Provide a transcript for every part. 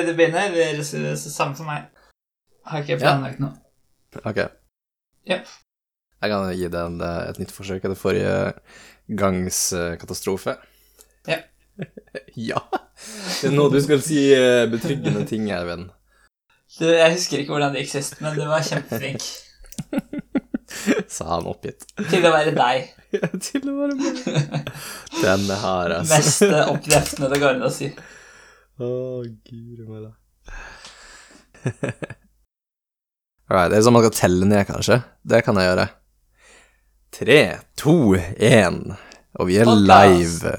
vil du begynne? Eller det samme for meg? Har ikke planlagt noe. Ok. Ja. Jeg kan gi deg en, eh, et nytt forsøk etter forrige gangs eh, katastrofe. Ja. ja. Det er noe du skal si eh, betryggende ting, Eivind. Du, jeg husker ikke hvordan det gikk sist, men du var kjempeflink Sa han oppgitt. til å være deg. Ja, Til å være meg. Den har jeg, altså. Mest eh, det går an å si. Å, guri meg da. det er sånn man skal telle ned, kanskje? Det kan jeg gjøre. Tre, to, én, og vi er live.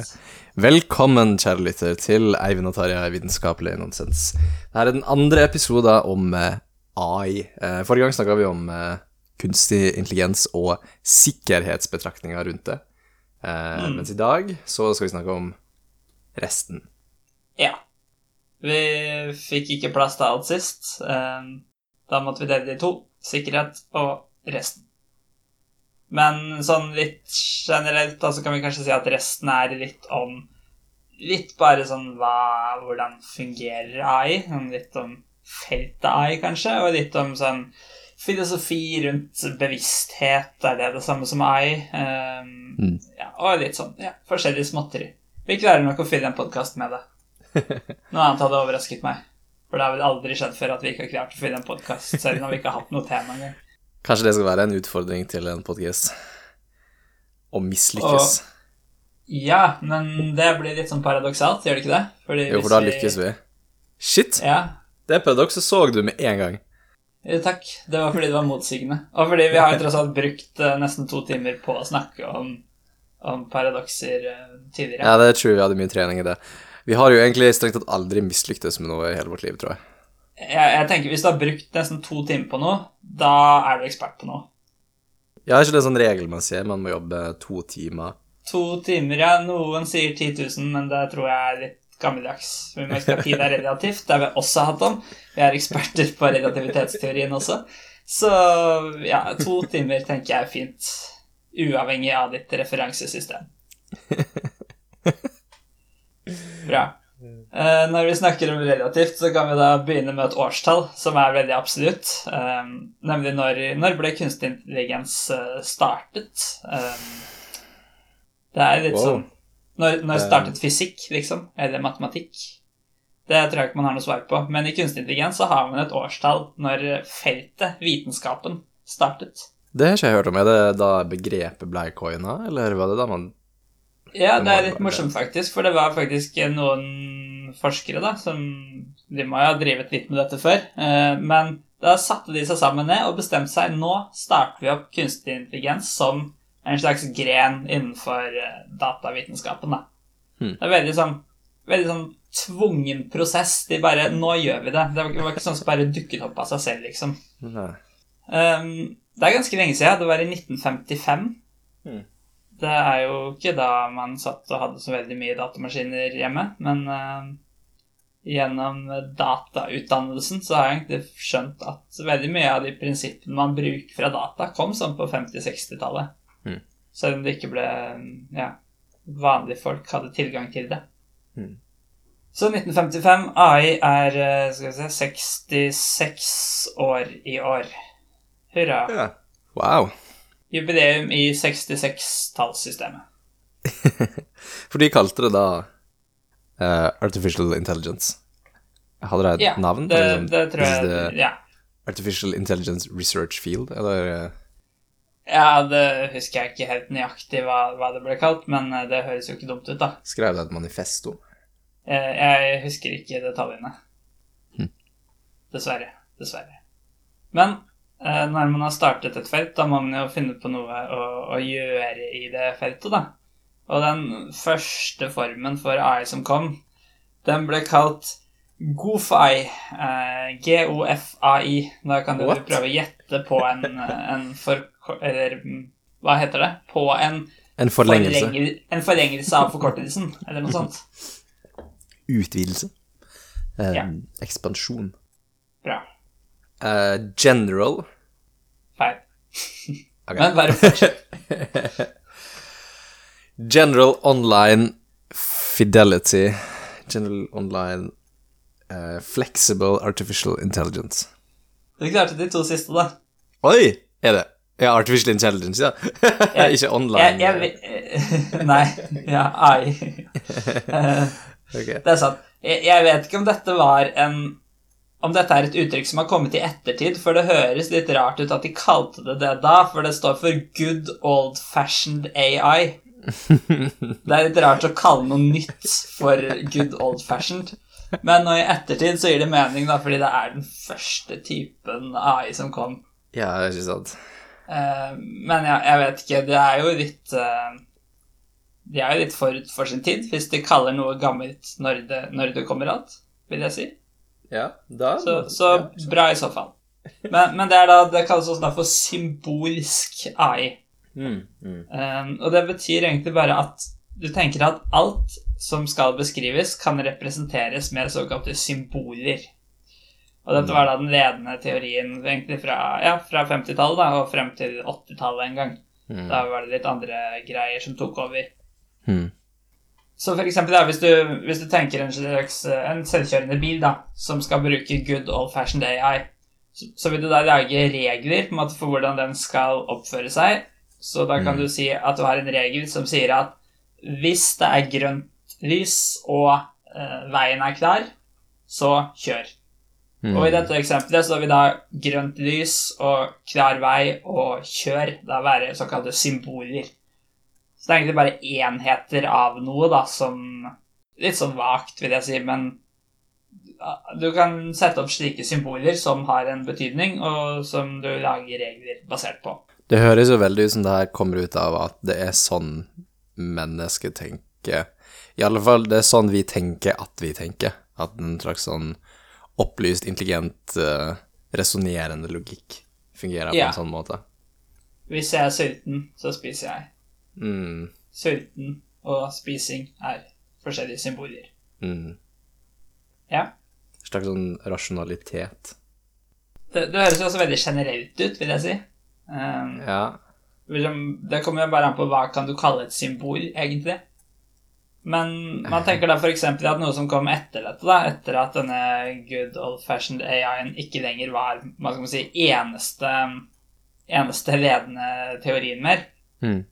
Velkommen, kjære lytter, til Eivind og Tarjei vitenskapelig nonsens. Dette er den andre episoden om eh, AI. Eh, forrige gang snakka vi om eh, kunstig intelligens og sikkerhetsbetraktninger rundt det. Mm. Mens i dag så skal vi snakke om resten. Ja. Vi fikk ikke plass til alt sist. Eh, Da måtte vi dele det i to. Sikkerhet og resten. Men sånn litt generelt da, så kan vi kanskje si at resten er litt om Litt bare sånn hva, hvordan fungerer AI? Sånn litt om feltet AI, kanskje, og litt om sånn filosofi rundt bevissthet. Er det det samme som AI? Um, Mm. ja, og litt sånn ja, forskjellig småtteri. Vi klarer nok å fylle en podkast med det. Noe annet hadde overrasket meg. For det har vel aldri skjedd før at vi ikke har klart å finne en podkast, selv når vi ikke har hatt noe tema engang. Kanskje det skal være en utfordring til en podcast Å mislykkes. Ja, men det blir litt sånn paradoksalt, gjør det ikke det? Fordi Jo, for da lykkes vi. Shit! Ja. Det paradokset så du med en gang. Ja, takk. Det var fordi det var motsigende. Og fordi vi har tross alt brukt eh, nesten to timer på å snakke om, om paradokser eh, tidligere. Ja, det tror vi hadde mye trening i det. Vi har jo egentlig strengt tatt aldri mislyktes med noe i hele vårt liv, tror jeg. Jeg, jeg tenker Hvis du har brukt nesten to timer på noe, da er du ekspert på noe. Ja, er ikke det sånn regel man sier? Man må jobbe to timer. To timer, ja. Noen sier 10 000, men det tror jeg er litt gammeldags. Vi må huske at tid er relativt. Det har vi også hatt om. Vi er eksperter på relativitetsteorien også. Så ja, to timer tenker jeg er fint. Uavhengig av ditt referansesystem. Bra. Uh, når vi snakker om relativt, så kan vi da begynne med et årstall som er veldig absolutt. Um, nemlig når, når ble kunstig intelligens uh, startet? Um, det er litt Wow. sånn når, når Eh. startet fysikk, liksom? Eller matematikk? Det tror jeg ikke man har noe svar på. Men i kunstig intelligens så har man et årstall når feltet, vitenskapen, startet. Det har ikke jeg hørt om. Er det da begrepet blei coina, eller var det da man Ja, Det er litt morsomt, faktisk. For det var faktisk noen forskere da, som De må jo ha drevet litt med dette før. eh, Men da satte de seg sammen ned og bestemte seg nå starter vi opp kunstig intelligens som en slags gren innenfor eh, datavitenskapen. da. Hmm. Det er veldig sånn veldig sånn tvungen prosess. De bare Nå gjør vi det. Det var, det var ikke sånn som bare dukket opp av seg selv, liksom. Um, det er ganske lenge siden. Det var i 1955. Hmm. Det er jo ikke da man satt og hadde så veldig mye datamaskiner hjemme, men uh, gjennom datautdannelsen så har jeg egentlig skjønt at veldig mye av de prinsippene man bruker fra data, kom sånn på 50-60-tallet. Mm. Selv om det ikke ble Ja, vanlige folk hadde tilgang til det. Mm. Så 1955. AI er eh, skal vi se, 66 år i år. Hurra. Ja. Wow. Jubileum i 66-tallssystemet. For de kalte det da uh, Artificial Intelligence. Hadde det et yeah, navn? det, Liksom, det tror jeg ja. Artificial Intelligence Research Field, eller eh, ja, det husker jeg ikke helt nøyaktig hva, hva det ble kalt, men eh, det høres jo ikke dumt ut, da. skrev det et manifesto? Jeg, jeg husker ikke detaljene. Hm. Dessverre. Dessverre. Men eh, når man har startet et felt, da må man jo finne på noe å, å gjøre i det feltet, da. Og den første formen for AI som kom, den ble kalt GOFAI. Eh, G-O-F-A-I. Da kan du What? prøve å gjette på en, en for... Eller hva heter det? På en En forlengelse? forlenger- en forlengelse av forkortelsen, eller noe sånt. Utvidelse? Eh, Ja. Ekspansjon? Bra. Eh, general? Feil. Okay. Men bare fortsett. General Online Fidelity. General Online uh, Flexible Artificial Intelligence. Du klarte de to siste, da. Oi! Er det? Ja, Artificial Intelligence, ja. Ikke online. Jeg, jeg, nei. Ja, AI. Eh, Ok. Det er sant. Jeg, jeg vet ikke om dette var en Om dette er et uttrykk som har kommet i ettertid, for det høres litt rart ut at de kalte det det da, for det står for good old fashioned AI. Det er litt rart å kalle noe nytt for good old fashioned. Men nå i ettertid så gir det mening, da, fordi det er den første typen AI som kom. Ja, det er ikke sant. Eh, men ja, jeg vet ikke. Det er jo litt eh, De er jo litt forut for sin tid, hvis de kaller noe gammelt når det, når det kommer alt, vil jeg si. Ja, da Så, så bra i så fall. Men, men det er da Det kalles også da for symbolsk AI. Mm, mm. Um, og det betyr egentlig bare at du tenker at alt som skal beskrives, kan representeres med såkalte symboler. Og dette var da den ledende teorien egentlig fra, ja, fra 50-tallet og frem til 80-tallet en gang. Mm. Da var det litt andre greier som tok over. Mm. Så for eksempel, da, hvis, du, hvis du tenker en slags eh, en selvkjørende bil da, som skal bruke good old fashioned AI, så, så vil du da lage regler på en måte for hvordan den skal oppføre seg. Så da kan Mm. du si at du har en regel som sier at hvis det er grønt lys og eh, veien er klar, så kjør. Mm. Og i dette eksempelet så vil da grønt lys og klar vei og kjør da være såkalte symboler. Så det er egentlig bare enheter av noe, da, som Litt sånn vagt, vil jeg si, men du kan sette opp slike symboler som har en betydning, og som du lager regler basert på. Det høres jo veldig ut som det her kommer ut av at det er sånn mennesket tenker. I alle fall, det er sånn vi tenker at vi tenker. At en slags sånn opplyst, intelligent, uh, resonnerende logikk fungerer på Ja. en sånn måte. Hvis jeg er sulten, så spiser jeg. Mm, Sulten og spising er forskjellige symboler. mm. Ja. En slags sånn rasjonalitet. Det, det høres jo også veldig generelt ut, vil jeg si. Um, Ja. Det kommer jo bare an på hva kan du kalle et symbol, egentlig. Men man tenker da f.eks. at noe som kom etter dette, da, etter at denne good old fashioned AI-en ikke lenger var hva skal man si, eneste, eneste ledende teorien mer Mm.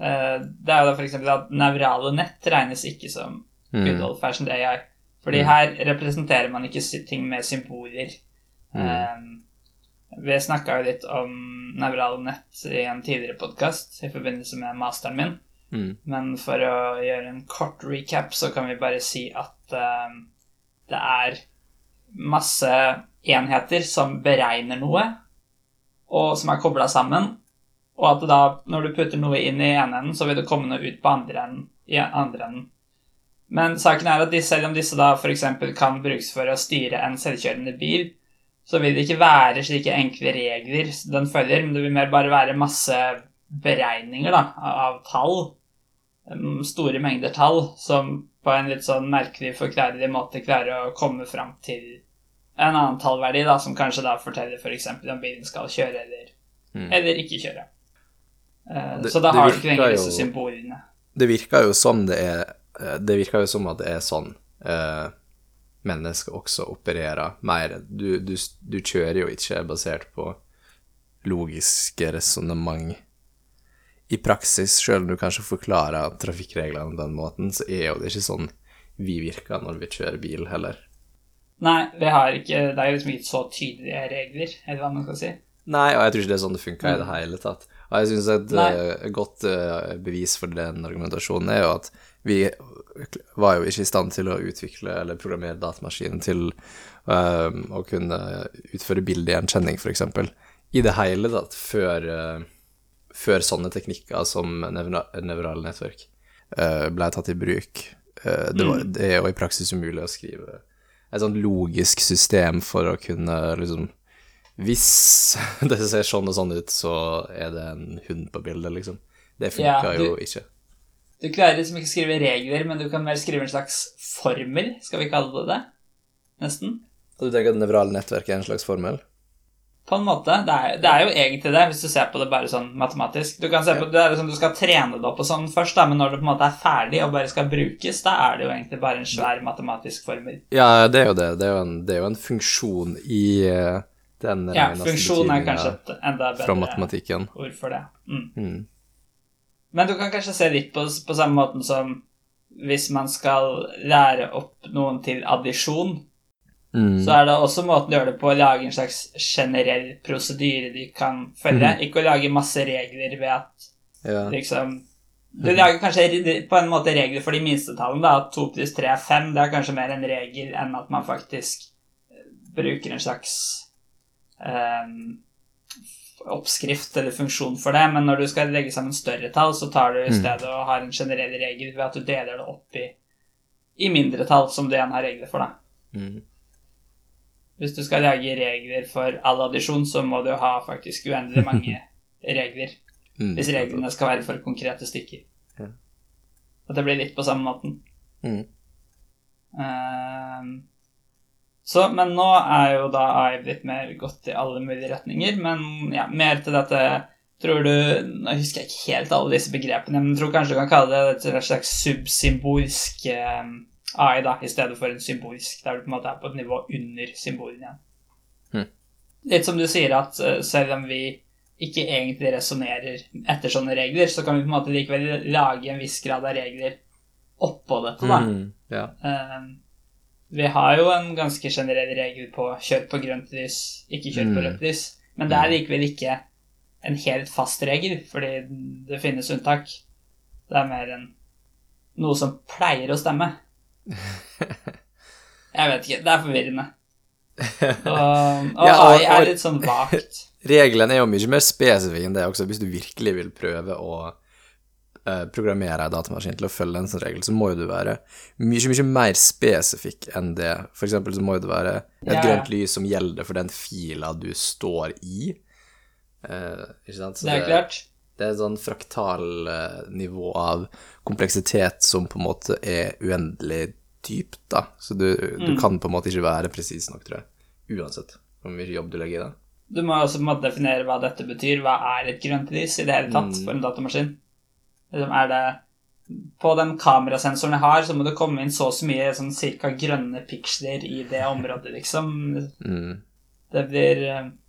Eh, Det er jo da f.eks. at nevrale nett regnes ikke som good Mm. old fashioned AI. Fordi Mm. her representerer man ikke ting med symboler. Mm. Eh, vi snakka jo litt om nevrale nett i en tidligere podkast i forbindelse med masteren min. Mm. Men for å gjøre en kort recap, så kan vi bare si at eh, det er masse enheter som beregner noe, og som er kobla sammen. Og at da, når du putter noe inn i ene enden, så vil det komme noe ut på andre enden. I andre enden. Men saken er at de, selv om disse da f.eks. kan brukes for å styre en selvkjørende bil, så vil det ikke være slike enkle regler den følger, men det vil mer bare være masse beregninger da, av tall. um, Store mengder tall som på en litt sånn merkelig, forklarelig måte klarer å komme fram til en annen tallverdi, da, som kanskje da forteller f.eks. om bilen skal kjøre eller, Mm. eller ikke kjøre. Eh, Det- så da har du ikke virker disse symbolene. Det virker jo som det er eh, Det virker jo som at det er sånn eh, mennesker også opererer mer. Du, du, du kjører jo ikke basert på logiske resonnement. I praksis, sjøl om du kanskje forklarer trafikkreglene på den måten, så er jo det ikke sånn vi virker når vi kjører bil, heller. Nei, vi har ikke, det er jo liksom ikke så tydelige regler, eller hva man skal si. Nei, og jeg tror ikke det er sånn det funker i det hele tatt. Og jeg syns et eh, godt eh, bevis for den argumentasjonen er jo at vi var jo ikke i stand til å utvikle eller programmere datamaskinen til eh, å kunne utføre bildegjenkjenning, f.eks. I det hele tatt før, eh, før sånne teknikker som nevra nevrale nettverk ble tatt i bruk. Det, var, det er jo i praksis umulig å skrive et sånn logisk system for å kunne liksom hvis det ser sånn og sånn ut, så er det en hund på bildet, liksom. Det funka ja, jo ikke. Du klarer liksom ikke å skrive regler, men du kan mer skrive en slags formel, skal vi kalle det det? Nesten. Og du tenker at nevrale nettverk er en slags formel? på en måte. Det er, det er jo egentlig det, hvis du ser på det bare sånn matematisk. Du kan se på, det er liksom, du skal trene det opp og sånn først, da, men når det på en måte er ferdig og bare skal brukes, da er det jo egentlig bare en svær matematisk formel. Ja, det er jo det. Det er jo en, det er jo en funksjon i eh, den Ja, funksjonen funksjon er kanskje et enda fra bedre matematikken. ord for det. Mm. Mm. Men du kan kanskje se litt på, på samme måten som hvis man skal lære opp noen til addisjon, Mm. så er det også måten å gjøre det på å lage en slags generell prosedyre de kan følge. Mhm. Ikke å lage masse regler ved at Ja. liksom Du lager kanskje på en måte regler for de minste tallene, at to pluss tre er fem. Det er kanskje mer en regel enn at man faktisk eh, bruker en slags oppskrift eller funksjon for det. Men når du skal legge sammen større tall, så tar du i Mm. stedet og har en generell regel ved at du deler det opp i, i mindre tall, som du igjen har regler for, da. Mm. Hvis du skal lage regler for all addisjon, så må du ha faktisk uendelig mange regler. Mm. Hvis reglene skal være for konkrete stykker. Ja. Og det blir litt på samme måten. Mm. Ehm, så, men nå er jo da AI blitt mer gått i alle mulige retninger. Men ja, mer til dette Tror du Nå husker jeg ikke helt alle disse begrepene, men jeg tror kanskje du kan kalle det et slags subsymbolsk eh, AI, da, i stedet for en symbolsk, der du på en måte er på et nivå under symbolen igjen. Hmm. Litt som du sier, at eh, selv om vi ikke egentlig resonnerer etter sånne regler, så kan vi på en måte likevel lage en viss grad av regler oppå dette, da. Mm. Ja. Eh, vi har jo en ganske generell regel på kjør på grønt lys, ikke kjør på Mm. rødt lys. Men det er likevel ikke en helt fast regel, fordi det finnes unntak. Det er mer enn noe som pleier å stemme. Jeg vet ikke. Det er forvirrende. Og, og Ja, og- AI er litt sånn vagt. Regelen er jo mye mer spesifikk enn det også. Hvis du virkelig vil prøve å eh, programmere en datamaskin til å følge en sånn regel, så må jo du være mye, mye mer spesifikk enn det. For eksempel så må jo det være et Ja, grønt lys som gjelder for den fila du står i. Eh, ikke sant? Så Det er klart. det er et sånn fraktal eh, nivå av kompleksitet som på en måte er uendelig dypt, da. Så du, du Mm. kan på en måte ikke være presis nok, tror jeg. Uansett hvor mye jobb du legger i det. Du må også på en måte definere hva dette betyr. Hva er et grønt lys i det hele tatt Mm. for en datamaskin? Liksom, er det På den kamerasensoren jeg har, så må det komme inn så og så mye sånn cirka grønne piksler i det området, liksom. Mm. Det blir,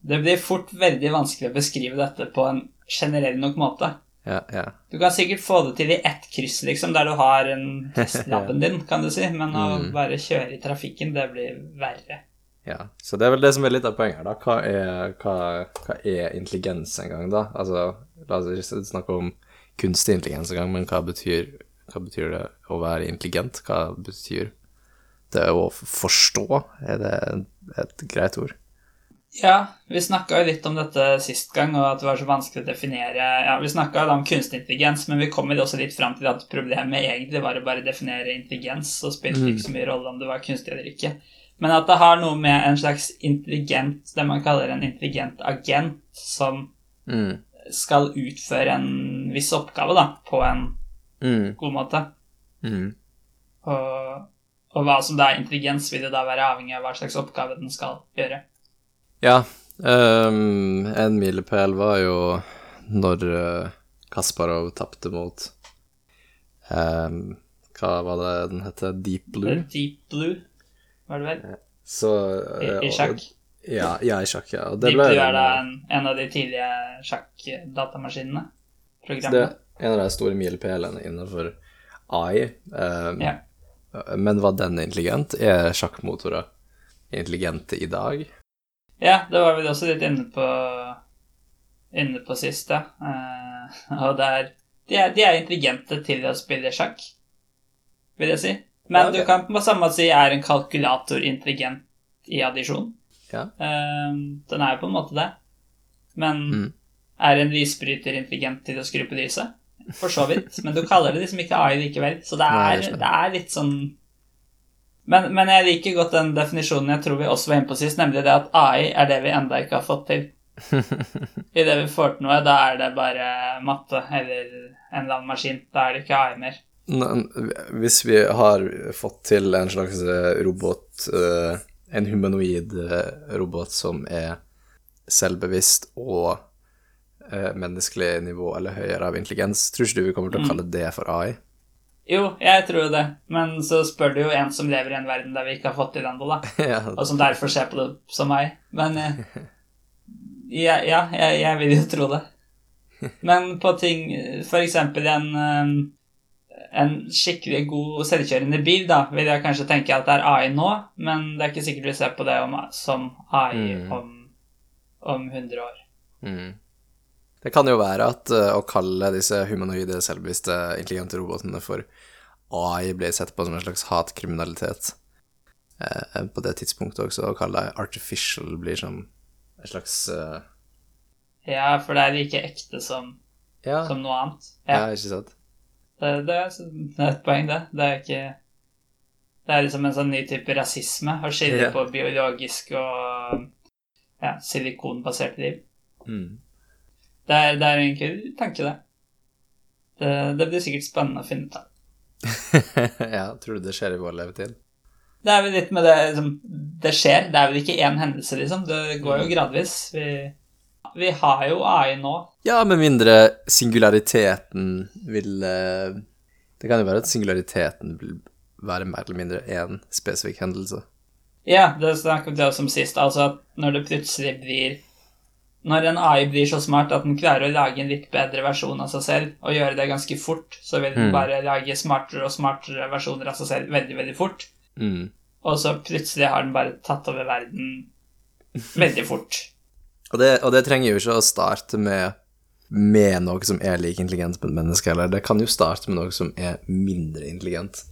det blir fort veldig vanskelig å beskrive dette på en generell nok måte. Ja, ja. Du kan sikkert få det til i ett kryss, liksom, der du har en testlabben din, kan du si, men å Mm. bare kjøre i trafikken, det blir verre. Ja, så det er vel det som er litt av poenget her, da. Hva er, hva, hva er intelligens en gang, da? Altså, la oss ikke snakke om kunstig intelligens engang, men hva betyr, hva betyr det å være intelligent? Hva betyr det å forstå? Er det et greit ord? Ja, vi snakka jo litt om dette sist gang, og at det var så vanskelig å definere Ja, vi snakka om kunstig intelligens, men vi kom jo også litt fram til at problemet egentlig var å bare definere intelligens, og spilte Mm. ikke så mye rolle om det var kunstig eller ikke. Men at det har noe med en slags intelligent Det man kaller en intelligent agent, som Mm. Skal utføre en viss oppgave, da, på en Mm. god måte. Mm. Og, og hva som da er intelligens, vil jo da være avhengig av hva slags oppgave den skal gjøre. Ja, um, en milepæl var jo når eh, Kasparov tapte mot um, Hva var det den het? Deep Blue? Deep Blue, var det vel? Så I, eh, i sjakk. og- Ja, ja, i sjakk, ja. Det ble er da en, en av de tidlige sjakkdatamaskinene. Det er en av de store milepælene innenfor AI. Um, Ja. Men var den intelligent? Er sjakkmotorer intelligente i dag? ja, det var vi også litt inne på inne på sist, ja. Uh, og det er de, er de er intelligente til å spille sjakk, vil jeg si. Men Ja, ok. du kan på samme måte si er en kalkulator intelligent i addisjon. Ja. Eh, den er jo på en måte det. Men Mm. er en lysbryter intelligent til å skru på lyset? For så vidt. Men du kaller det liksom ikke AI likevel. Så det er, Nei, det er litt sånn men, men jeg liker godt den definisjonen jeg tror vi også var inne på sist, nemlig det at AI er det vi enda ikke har fått til. I det vi får til noe, da er det bare matte eller en eller annen maskin. Da er det ikke AI mer. Hvis vi har fått til en slags eh, robot, eh, en humanoid eh, robot som er selvbevisst og eh, menneskelig nivå eller høyere av intelligens. Tror ikke du vi kommer til å kalle det for AI? Jo, jeg tror det, men så spør du jo en som lever i en verden der vi ikke har fått til ennå, da. ja, Og som derfor ser på det som meg. Men eh, ja, ja jeg, jeg vil jo tro det. Men på ting For eksempel en, eh, en skikkelig god selvkjørende bil, da, vil jeg kanskje tenke at det er AI nå, men det er ikke sikkert vi ser på det om, som AI Mm. om, om 100 år. Mm. Det kan jo være at eh, å kalle disse humanoide, selvbevisste, intelligente robotene for AI blir sett på som en slags hatkriminalitet eh, på det tidspunktet også. Å kalle det artificial blir som en slags eh, Ja, for det er like ekte som, ja, som noe annet. ja, Ja, ikke sant? Det, det, er, et poeng, det. Det er ikke Det er liksom en sånn ny type rasisme å skille Ja. på biologisk og ja, silikonbasert liv. Mm. Det er, det er kul tanke, det. det. Det blir sikkert spennende å finne ut av. ja, tror du det skjer i vår levetid? Det er vel litt med det liksom, Det skjer. Det er vel ikke én hendelse, liksom. Det går jo gradvis. Vi, vi har jo AI nå. Ja, med mindre singulariteten vil eh, Det kan jo være at singulariteten vil være mer eller mindre én spesifikk hendelse. Ja, det snakket vi også om sist. Altså at når det plutselig blir Når en AI blir så smart at den klarer å lage en litt bedre versjon av seg selv, og gjøre det ganske fort, så vil den Mm. bare lage smartere og smartere versjoner av seg selv veldig, veldig fort. Mm. Og så plutselig har den bare tatt over verden veldig fort. Og det, og det trenger jo ikke å starte med, med noe som er like intelligent som et menneske, heller. det kan jo starte med noe som er mindre intelligent.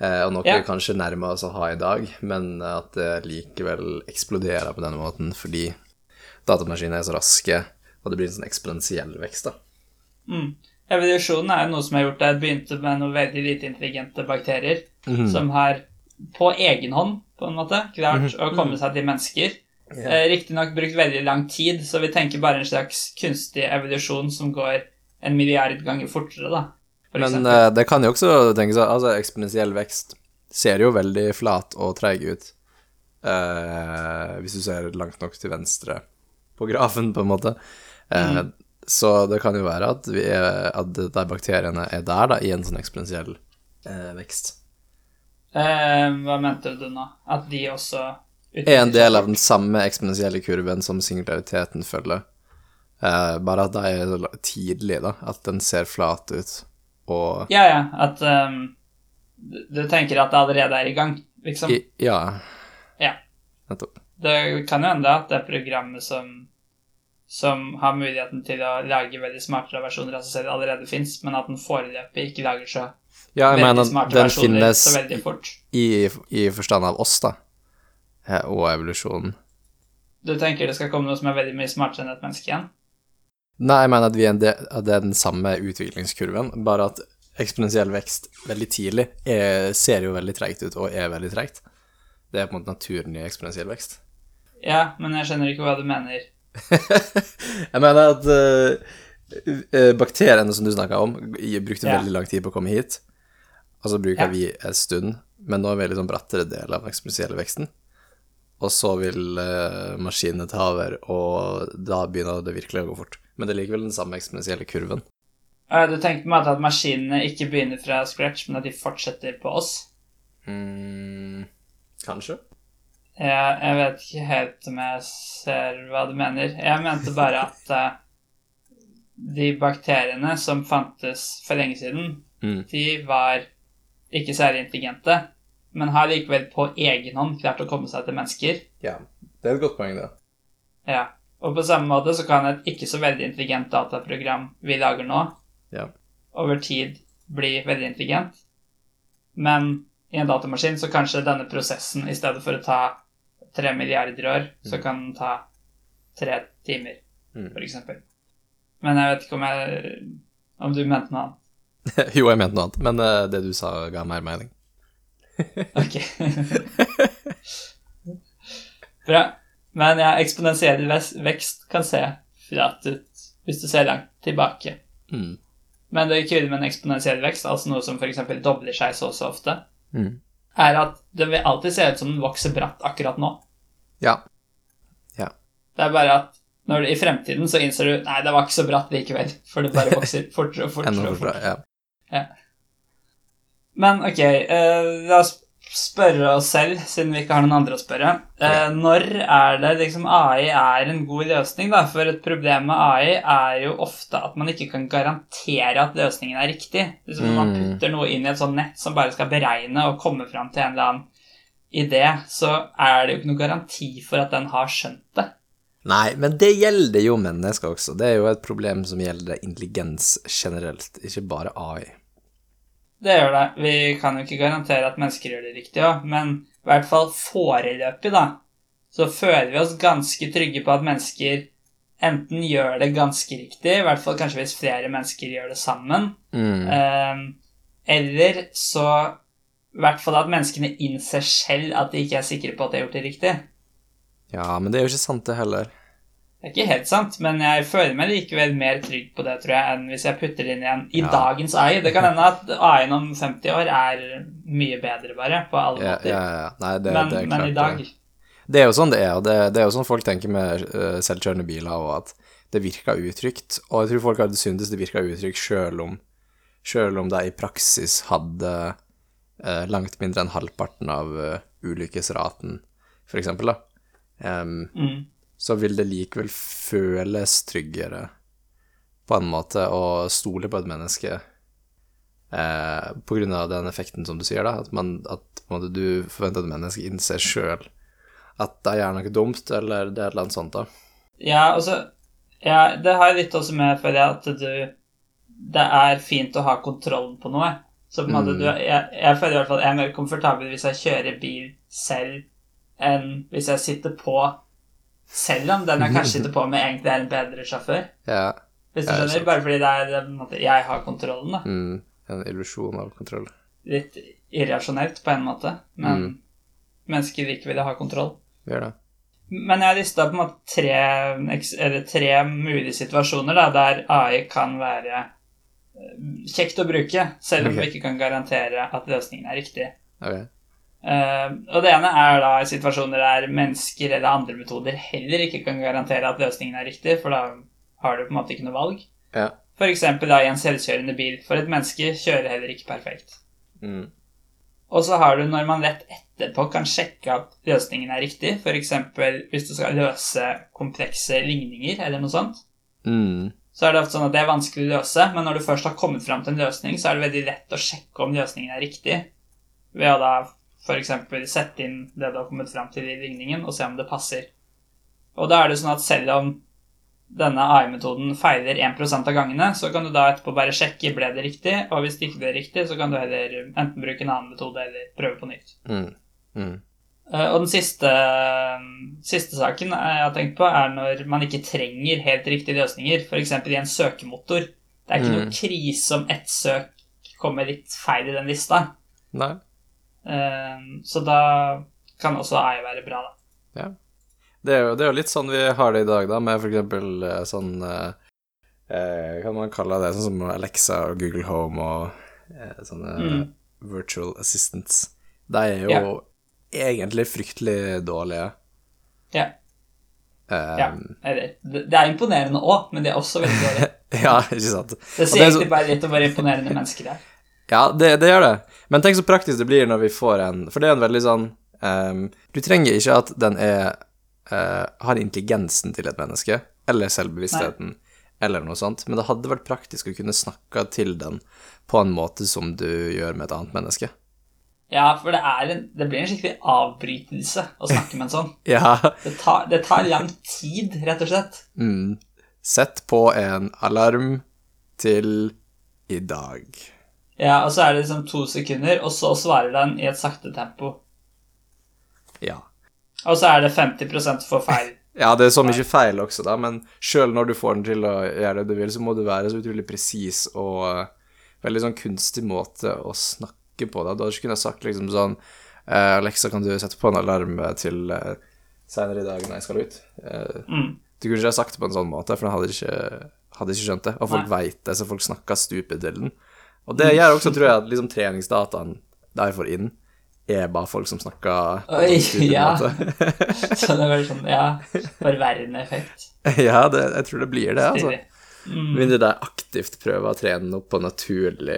Eh, og noe Ja. vi kanskje nærmer oss å ha i dag, men at det likevel eksploderer på denne måten fordi datamaskiner er så raske, og det blir en sånn eksponentiell vekst, da. Mm. Evolusjonen er jo noe som har gjort det. Jeg begynte med noen veldig lite intelligente bakterier Mhm. som har på egen hånd på en måte klart å komme seg til mennesker. Eh, Riktignok brukt veldig lang tid, så vi tenker bare en slags kunstig evolusjon som går en milliard ganger fortere, da. For Men eh, det kan jo også tenkes at altså, eksponentiell vekst ser jo veldig flat og treig ut. uh, hvis du ser langt nok til venstre på grafen, på en måte. Eh, Så det kan jo være at, vi er, at de bakteriene er der, da, i en sånn eksponentiell vekst. Hva mente du nå? At de også Er en del av den samme eksponentielle kurven som singulariteten følger. Uh, bare at de er så tidlig, da. At den ser flat ut. Og Ja, ja. At um, du, tenker at det allerede er i gang, liksom? i, Ja, Ja. nettopp. Det kan jo hende at det er programmet som som har muligheten til å lage veldig smartere versjoner av seg selv, allerede fins, men at den foreløpig ikke lager så Ja, jeg veldig mener smarte den versjoner finnes så veldig fort. i, i forstand av oss, da, og evolusjonen. Du tenker det skal komme noe som er veldig mye smartere enn et menneske igjen? Nei, jeg mener at, vi er en del, at det er den samme utviklingskurven, bare at eksponentiell vekst veldig tidlig er, ser jo veldig treigt ut, og er veldig treigt. Det er på en måte naturen i eksponentiell vekst. Ja, men jeg skjønner ikke hva du mener. jeg mener at eh, eh, bakteriene som du snakka om, brukte Ja. veldig lang tid på å komme hit. Og så bruker Ja. vi en stund, men nå er vi en sånn brattere del av den eksponentielle veksten. Og så vil uh, maskinene ta over, og da begynner det virkelig å gå fort. Men det er likevel den samme eksponentielle kurven. Du tenkte meg at maskinene ikke begynner fra scratch, men at de fortsetter på oss? Mm, kanskje? Jeg, jeg vet ikke helt om jeg ser hva du mener. Jeg mente bare at uh, de bakteriene som fantes for lenge siden, Mm. de var ikke særlig intelligente, men har likevel på egen hånd klart å komme seg til mennesker. Ja, det er et godt poeng, det. Ja. Og på samme måte så kan et ikke så veldig intelligent dataprogram vi lager nå, Ja. over tid bli veldig intelligent. Men i en datamaskin så kanskje denne prosessen, i stedet for å ta tre milliarder år, så kan den ta tre timer, Mm. eksempel. Men jeg vet ikke om jeg om du mente noe annet. jo, jeg mente noe annet, men eh, det du sa, ga mer mening. Ok. Bra. Men ja, eksponentiell vekst kan se flat ut hvis du ser langt tilbake. Mm. Men det kule med en eksponentiell vekst, altså noe som f.eks. dobler seg så og så ofte, Mm. er at det vil alltid se ut som den vokser bratt akkurat nå. Ja. Ja. Det er bare at når du, i fremtiden så innser du nei, det var ikke så bratt likevel, for det bare vokser fortere og fortere. Og fortere. Ja. Ja. Men ok, uh, la oss spørre oss selv, siden vi ikke har noen andre å spørre. Uh, når er det liksom AI er en god løsning, da? For et problem med AI er jo ofte at man ikke kan garantere at løsningen er riktig. Liksom Når man Mm. putter noe inn i et sånt nett som bare skal beregne og komme fram til en eller annen idé, så er det jo ikke noen garanti for at den har skjønt det. Nei, men det gjelder jo mennesker også. Det er jo et problem som gjelder intelligens generelt, ikke bare AI. Det gjør det. Vi kan jo ikke garantere at mennesker gjør det riktig òg, men i hvert fall foreløpig, da, så føler vi oss ganske trygge på at mennesker enten gjør det ganske riktig, i hvert fall kanskje hvis flere mennesker gjør det sammen, Mm. eh, eller så i hvert fall at menneskene innser selv at de ikke er sikre på at de har gjort det riktig. Ja, men det er jo ikke sant, det heller. Det er ikke helt sant, men jeg føler meg likevel mer trygg på det, tror jeg, enn hvis jeg putter det inn igjen i Ja. dagens AI. Det kan hende at AI-en om 50 år er mye bedre, bare, på alle Ja, måter. ja, ja. Nei, det, men, det er men i dag det. Er jo sånn det er, og det, det er jo sånn folk tenker med uh, selvkjørende biler, og at det virker utrygt. Og jeg tror folk hadde syntes det virka utrygt sjøl om, selv om de i praksis hadde uh, langt mindre enn halvparten av uh, ulykkesraten, for eksempel, da. Em, mm, så vil det likevel føles tryggere på en måte å stole på et menneske eh, på grunn av den effekten som du sier, da. At, man, at måte, du forventer at et menneske innser sjøl at de gjør noe dumt, eller det er et eller annet sånt, da. Ja, altså ja, Det har jeg litt også med, føler jeg, at du Det er fint å ha kontrollen på noe. Så på en måte, Mm. du, jeg, jeg føler i hvert fall jeg er mer komfortabel hvis jeg kjører bil selv, enn hvis jeg sitter på selv om den jeg kanskje sitter på med, egentlig er en bedre sjåfør. Ja. Hvis du Ja, er skjønner. Bare fordi det er måte, jeg har kontrollen. da. Mm, en illusjon av kontroll. Litt irrasjonelt på en måte, men Mm. mennesker liker vil ha kontroll. Gjør det. Men jeg har lista på en måte tre, eller tre mulige situasjoner da, der AI kan være eh, kjekt å bruke, selv om okay. vi ikke kan garantere at løsningen er riktig. Ok. Eh, og det ene er da i situasjoner der mennesker eller andre metoder heller ikke kan garantere at løsningen er riktig, for da har du på en måte ikke noe valg. Ja. For eksempel da i en selvkjørende bil, for et menneske kjører heller ikke perfekt. Mm. Og så har du når man rett etterpå kan sjekke at løsningen er riktig, f.eks. hvis du skal løse komplekse ligninger eller noe sånt, Mm. så er det ofte sånn at det er vanskelig å løse, men når du først har kommet fram til en løsning, så er det veldig lett å sjekke om løsningen er riktig, ved å da f.eks. sette inn det du har kommet fram til i ligningen, og se om det passer. Og da er det sånn at selv om denne AI-metoden feiler 1% av gangene, så kan du da etterpå bare sjekke ble det riktig, og hvis det ikke ble riktig, så kan du heller enten bruke en annen metode eller prøve på nytt. Mm. Mm. Eh, Og den siste, siste saken jeg har tenkt på, er når man ikke trenger helt riktige løsninger, f.eks. i en søkemotor. Det er ikke Mm. noe krise om ett søk kommer litt feil i den lista. Nei. Eh, Så da kan også AI være bra, da. Ja. Det er, jo, det er jo litt sånn vi har det i dag, da, med eksempel eh, sånn eh, eh, kan man kalle det? Sånn som Alexa og Google Home og eh, sånne Mm. virtual assistants. De er jo Ja. egentlig fryktelig dårlige. Ja. Eh, ja. Eller, det er imponerende òg, men det er også veldig dårlig. ja, ikke sant? Det sier er egentlig bare litt om hvor imponerende mennesker er. Ja, det, det gjør det. Men tenk så praktisk det blir når vi får en For det er en veldig sånn um, Du trenger ikke at den er uh, har intelligensen til et menneske, eller selvbevisstheten, eller noe sånt, men det hadde vært praktisk å kunne snakke til den på en måte som du gjør med et annet menneske. Ja, for det, en, det blir en skikkelig avbrytelse å snakke med en sånn. Ja. Det tar, det tar lang tid, rett og slett. Mm. Sett på en alarm til i dag. Ja, og så er det liksom to sekunder, og så svarer den i et sakte tempo. Ja. Og så er det 50 for feil. Ja, det er så mye feil også, da, men sjøl når du får den til å gjøre det du vil, så må du være så utrolig presis og eh, veldig sånn kunstig måte å snakke på. Da Du hadde ikke kunnet sagt liksom sånn eh, Alexa, kan du sette på en alarm til uh, seinere i dag når jeg skal ut? Eh, Mm. du kunne ikke ha sagt det på en sånn måte, for da hadde ikke, hadde ikke skjønt det. Og folk veit det, så folk snakker stupid til den. Og det gjør også, tror jeg, at liksom treningsdataen de får inn, er bare folk som snakker Oi, en ja. Så det var sånn, ja, forverrende effekt. ja, det, jeg tror det blir det, altså. Mm. Med mindre de aktivt prøver å trene opp på naturlig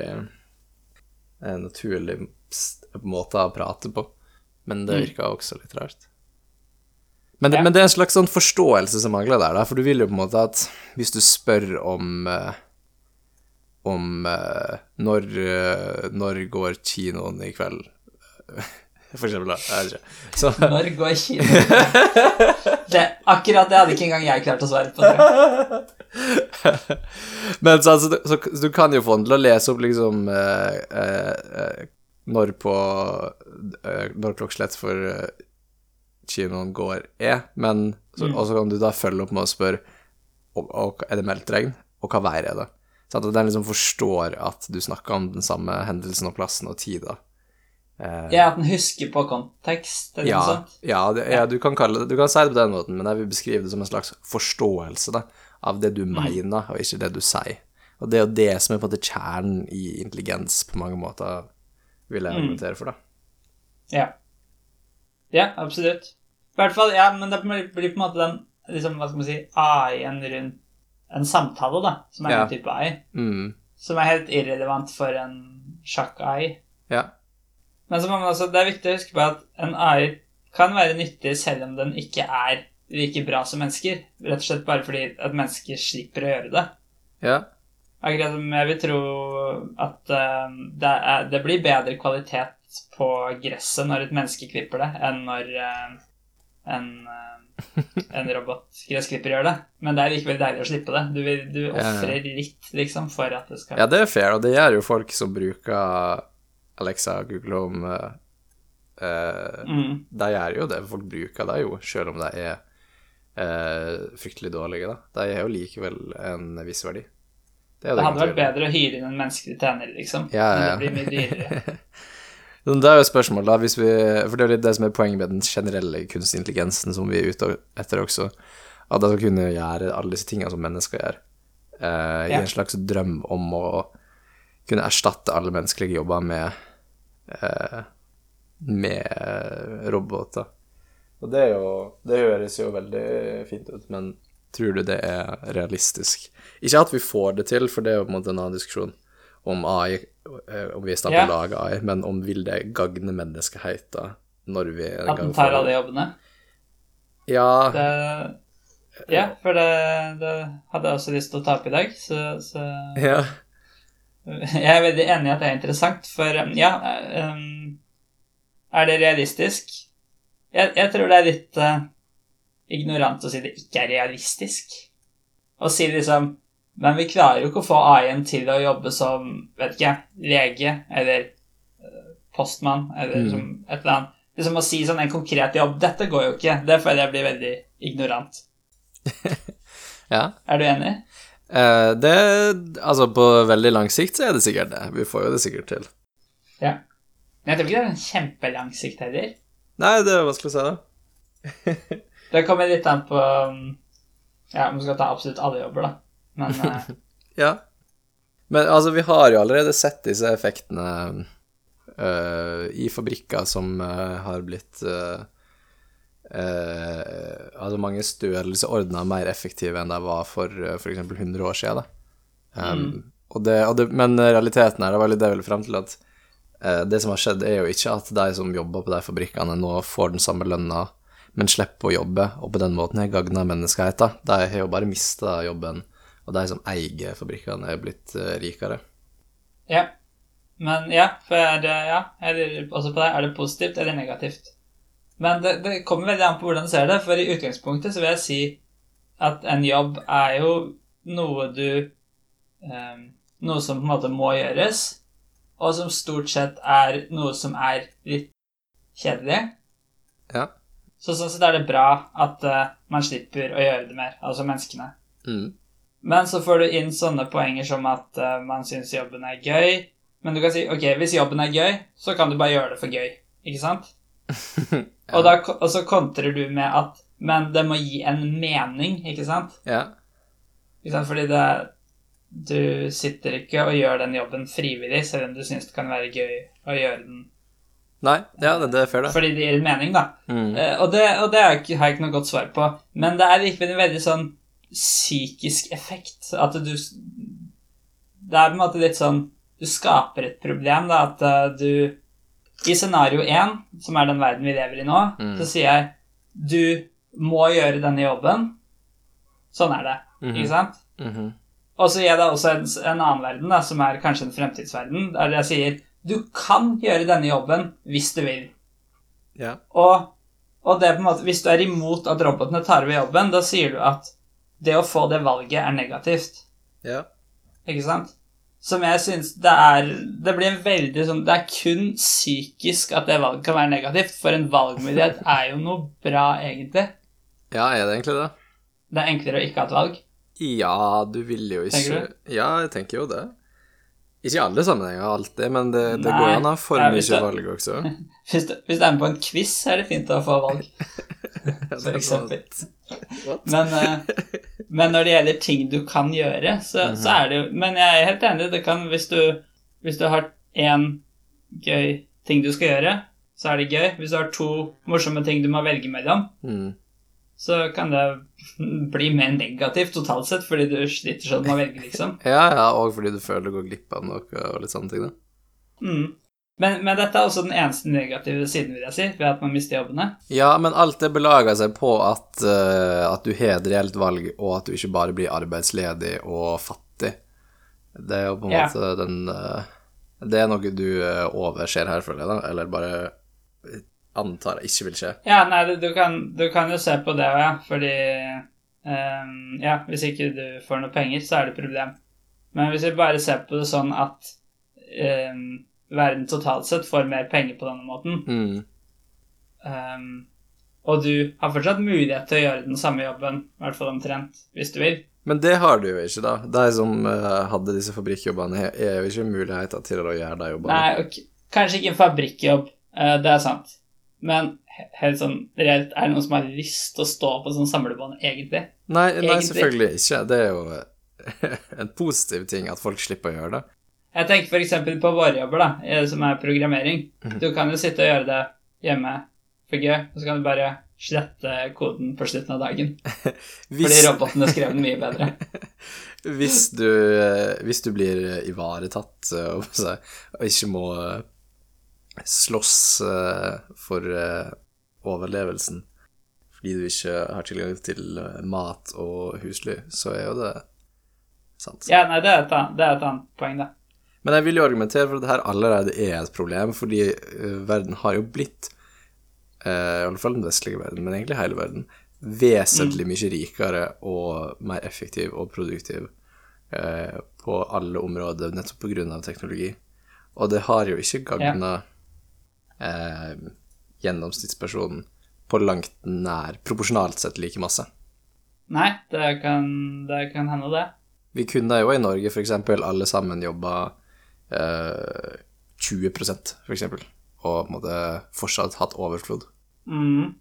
En naturlig måte å prate på. Men det Mm. virker også litt rart. Men det, Ja. men det er en slags sånn forståelse som mangler der, da, for du vil jo på en måte at hvis du spør om eh, om eh, når, eh, når går kinoen i kveld For eksempel. Jeg vet ikke. Så, Når går kinoen? Det, akkurat det hadde ikke engang jeg klart å svare på. Men så, altså, så, så du kan jo få den til å lese opp liksom eh, eh, eh, når på eh, Når klokkeslett for eh, kinoen går er, men så, Mm. Og så kan du da følge opp med å spørre og, og, er det meldt regn, og hva vær er det? Sånn at den liksom forstår at du snakker om den samme hendelsen og plassen og tida. Eh, Ja, at den husker på kontekst, eller ja, noe sånt. ja, det, ja du, kan kalle det, du kan si det på den måten, men jeg vil beskrive det som en slags forståelse da, av det du Mm. mener, og ikke det du sier. Og det er jo det som er på en måte kjernen i intelligens på mange måter, vil jeg Mm. argumentere for, da. Ja. Ja, absolutt. I hvert fall, ja, men det blir blir på en måte den liksom, hva skal man si, AI-en rundt en samtale, da, som er Ja. en type ei, Mm. som er helt irrelevant for en sjakk-ei. Ja. Men så må man også, det er viktig å huske på at en AI kan være nyttig selv om den ikke er like bra som mennesker. Rett og slett bare fordi at mennesker slipper å gjøre det. Ja. Akkurat som jeg vil tro at uh, det, er, det blir bedre kvalitet på gresset når et menneske klipper det, enn når uh, en, uh, en robotgressklipper gjør det. Men det er likevel deilig å slippe det. Du, vil- du ofrer litt, liksom, for at det skal ja, det er fair, og det gjør jo folk som bruker Alexa, og Google Home eh, eh, mm. De gjør jo det, folk bruker det jo, selv om de er eh, fryktelig dårlige, da. De har jo likevel en viss verdi. Det, Det hadde vært bedre å hyre inn en menneskelig tjener, liksom. Ja, ja, Men det blir mye dyrere. Det er jo et spørsmål, da, hvis vi, for det er litt det som er poenget med den generelle kunstig intelligensen som vi er ute etter også, at de skal kunne gjøre alle disse tingene som mennesker gjør, eh, i Ja. en slags drøm om å kunne erstatte alle menneskelige jobber med, eh, med roboter. Og det er jo, det høres jo veldig fint ut, men tror du det er realistisk? Ikke at vi får det til, for det er jo på en måte en annen diskusjon om AI, eh, om vi er i stand til å lage AI, men om vil det gagne menneskeheten når vi en At den tar alle jobbene. Ja, Det, ja, for det, det hadde jeg også lyst til å ta opp i dag, så, så ja. Jeg er veldig enig i at det er interessant, for um, ja um, Er det realistisk? Jeg, jeg tror det er litt uh, ignorant å si det ikke er realistisk. Å si liksom Men vi klarer jo ikke å få AI-en til å jobbe som vet ikke, lege eller uh, postmann eller Mm. som et eller annet. Liksom å si sånn en konkret jobb Dette går jo ikke. Det føler jeg blir veldig ignorant. ja. Er du enig? Eh, det Altså, på veldig lang sikt så er det sikkert det. Vi får jo det sikkert til. Ja. Men jeg tror ikke det er en kjempelang sikt heller. Nei, det er vanskelig å si, da. Det kommer litt an på um, Ja, om du skal ta absolutt alle jobber, da. Men eh, Ja. Men altså, vi har jo allerede sett disse effektene uh, i fabrikker som uh, har blitt uh, Altså mange størrelseordner mer effektive enn de var for uh, f.eks. 100 år siden. Da. Um, og det, og det, men realiteten her, det var litt det jeg ville frem til, at det som har skjedd, er jo ikke at de som jobber på de fabrikkene, nå får den samme lønna, men slipper å jobbe, og på den måten har gagna menneskeheten. De har jo bare mista jobben, og de som eier fabrikkene, er blitt eh, rikere. ja. Men ja, for er det, ja, jeg lurer også på det. Er det positivt eller negativt? Men det, det kommer veldig an på hvordan du ser det, for i utgangspunktet så vil jeg si at en jobb er jo noe du um, Noe som på en måte må gjøres, og som stort sett er noe som er litt kjedelig. Ja. Så sånn sett er det bra at uh, man slipper å gjøre det mer, altså menneskene. Mm. Men så får du inn sånne poenger som at uh, man syns jobben er gøy. Men du kan si ok, hvis jobben er gøy, så kan du bare gjøre det for gøy. Ikke sant? og, da, og så kontrer du med at Men det må gi en mening, ikke sant? Ja. Ikke sant? Fordi det Du sitter ikke og gjør den jobben frivillig, selv om du syns det kan være gøy å gjøre den Nei, ja, det, det er fair, det. fordi det gir en mening, da. Mm. Uh, og det, og det har jeg ikke- noe godt svar på. Men det er en veldig sånn psykisk effekt. At du Det er på en måte litt sånn Du skaper et problem, da, at eh, du I scenario én, som er den verden vi lever i nå, Mm. så sier jeg du må gjøre denne jobben. Sånn er det, Mhm. ikke sant? Mhm. Og så gir jeg deg også en, en annen verden, da, som er kanskje en fremtidsverden, der jeg sier du kan gjøre denne jobben hvis du vil. Ja. Og, og det er på en måte, hvis du er imot at robotene tar over jobben, da sier du at det å få det valget er negativt. ja. Ikke sant? Som jeg syns det er Det blir en veldig sånn Det er kun psykisk at det valget kan være negativt, for en valgmulighet er jo noe bra, egentlig. Ja, er det egentlig det? Det er enklere å ikke ha et valg. Ja, du vil jo ikke Tenker Ja, jeg tenker jo det. Ikke i alle sammenhenger alltid, men det, det Nei. går an å ha for mye valg også. Hvis du, hvis du er med på en quiz, er det fint å få valg, for eksempel. Men, eh, men når det gjelder ting du kan gjøre, så, så er det jo Men jeg er helt enig. Det kan, hvis, du, hvis du har én gøy ting du skal gjøre, så er det gøy. Hvis du har to morsomme ting du må velge mellom, Mm. så kan det bli mer negativt totalt sett, fordi du sliter sånn med å velge, liksom. Ja, ja, og fordi du føler du går glipp av noe og litt sånne ting, da. Mm. Men, men dette er også den eneste negative siden, vil jeg si, ved at man mister jobbene. Ja, men alt det belager seg på at, uh, at du har et reelt valg, og at du ikke bare blir arbeidsledig og fattig. Det er jo på en Ja. måte den uh, Det er noe du uh, overser her, føler jeg, da. Eller bare antar jeg ikke vil skje. Ja, nei, du, du, kan, du kan jo se på det òg, ja. Fordi um, Ja, hvis ikke du får noe penger, så er det et problem. Men hvis vi bare ser på det sånn at um, verden totalt sett får mer penger på denne måten, Mm. um, og du har fortsatt mulighet til å gjøre den samme jobben, i hvert fall omtrent, hvis du vil Men det har du jo ikke, da. De som uh, hadde disse fabrikkjobbene, er jo ikke muligheter til å gjøre de jobbene. Nei, okay. kanskje ikke en fabrikkjobb, uh, det er sant. Men helt sånn reelt, er det noen som har lyst til å stå på sånn samlebånd, egentlig? Nei, nei, Egentlig. selvfølgelig ikke. Det er jo en positiv ting at folk slipper å gjøre det. Jeg tenker f.eks. på våre jobber, da, eh, som er programmering. Mhm. Du kan jo sitte og gjøre det hjemme for gøy, og så kan du bare slette koden på slutten av dagen. Fordi robotene skrev den mye bedre. hvis, du, eh, hvis du blir ivaretatt eh, og ikke må slåss eh, for eh, overlevelsen fordi du ikke har tilgang til eh, mat og husly, så er jo det sant. Ja, nei, det er et annet, det er et annet poeng, det. Men jeg vil jo argumentere for at det her allerede er et problem, fordi verden har jo blitt, i alle fall den vestlige verden, men egentlig hele verden, vesentlig mye rikere og mer effektiv og produktiv eh, på alle områder, nettopp av teknologi. Og det har jo ikke gagna eh, gjennomsnittspersonen på langt nær, proporsjonalt sett, like masse. Nei, det kan, det kan hende, det. Vi kunne jo i Norge eksempel alle sammen jobba eh, 20 for eksempel, og på en måte fortsatt hatt overflod. Mm.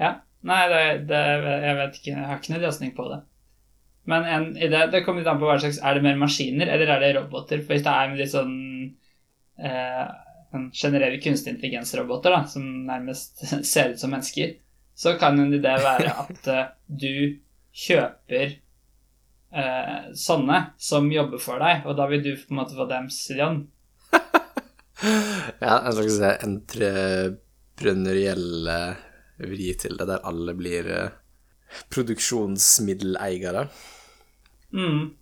Ja. Nei, det, det, jeg vet ikke, jeg har ikke noen løsning på det. Men en idé, det kommer litt an på hva slags Er det mer maskiner, eller er det roboter? For hvis det er litt sånn eh, generelle kunstig intelligens-roboter, som nærmest ser ut som mennesker, så kan en idé være at eh, du kjøper eh, sånne som jobber for deg, og da vil du på en måte få dems lønn. Ja, en slags entreprenøriell eh, vri til det, der alle blir eh, produksjonsmiddeleiere. Mm.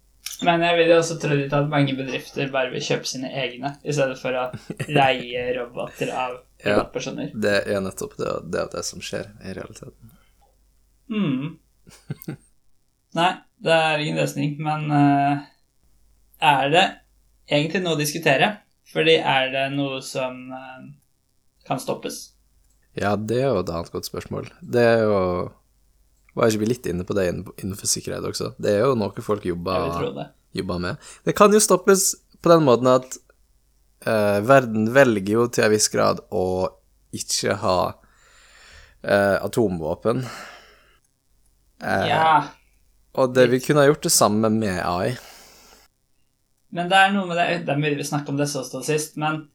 Men jeg vil jo også tro at mange bedrifter bare vil kjøpe sine egne, i stedet for å leie roboter av Ja. Det er nettopp det, det, er det som skjer i realiteten. Mm. Nei, det er ingen løsning, men uh, er det egentlig noe å diskutere? Fordi er det noe som uh, kan stoppes? Ja, det er jo et annet godt spørsmål. Det er jo Var ikke vi litt inne på det innenfor sikkerhet også? Det er jo noe folk jobber, det. jobber med. Det kan jo stoppes på den måten at uh, verden velger jo til en viss grad å ikke ha uh, atomvåpen. Uh, Ja, Og det vi kunne ha gjort det samme med AI. men det er noe med det Det er mulig vi snakket om det så stå sist, men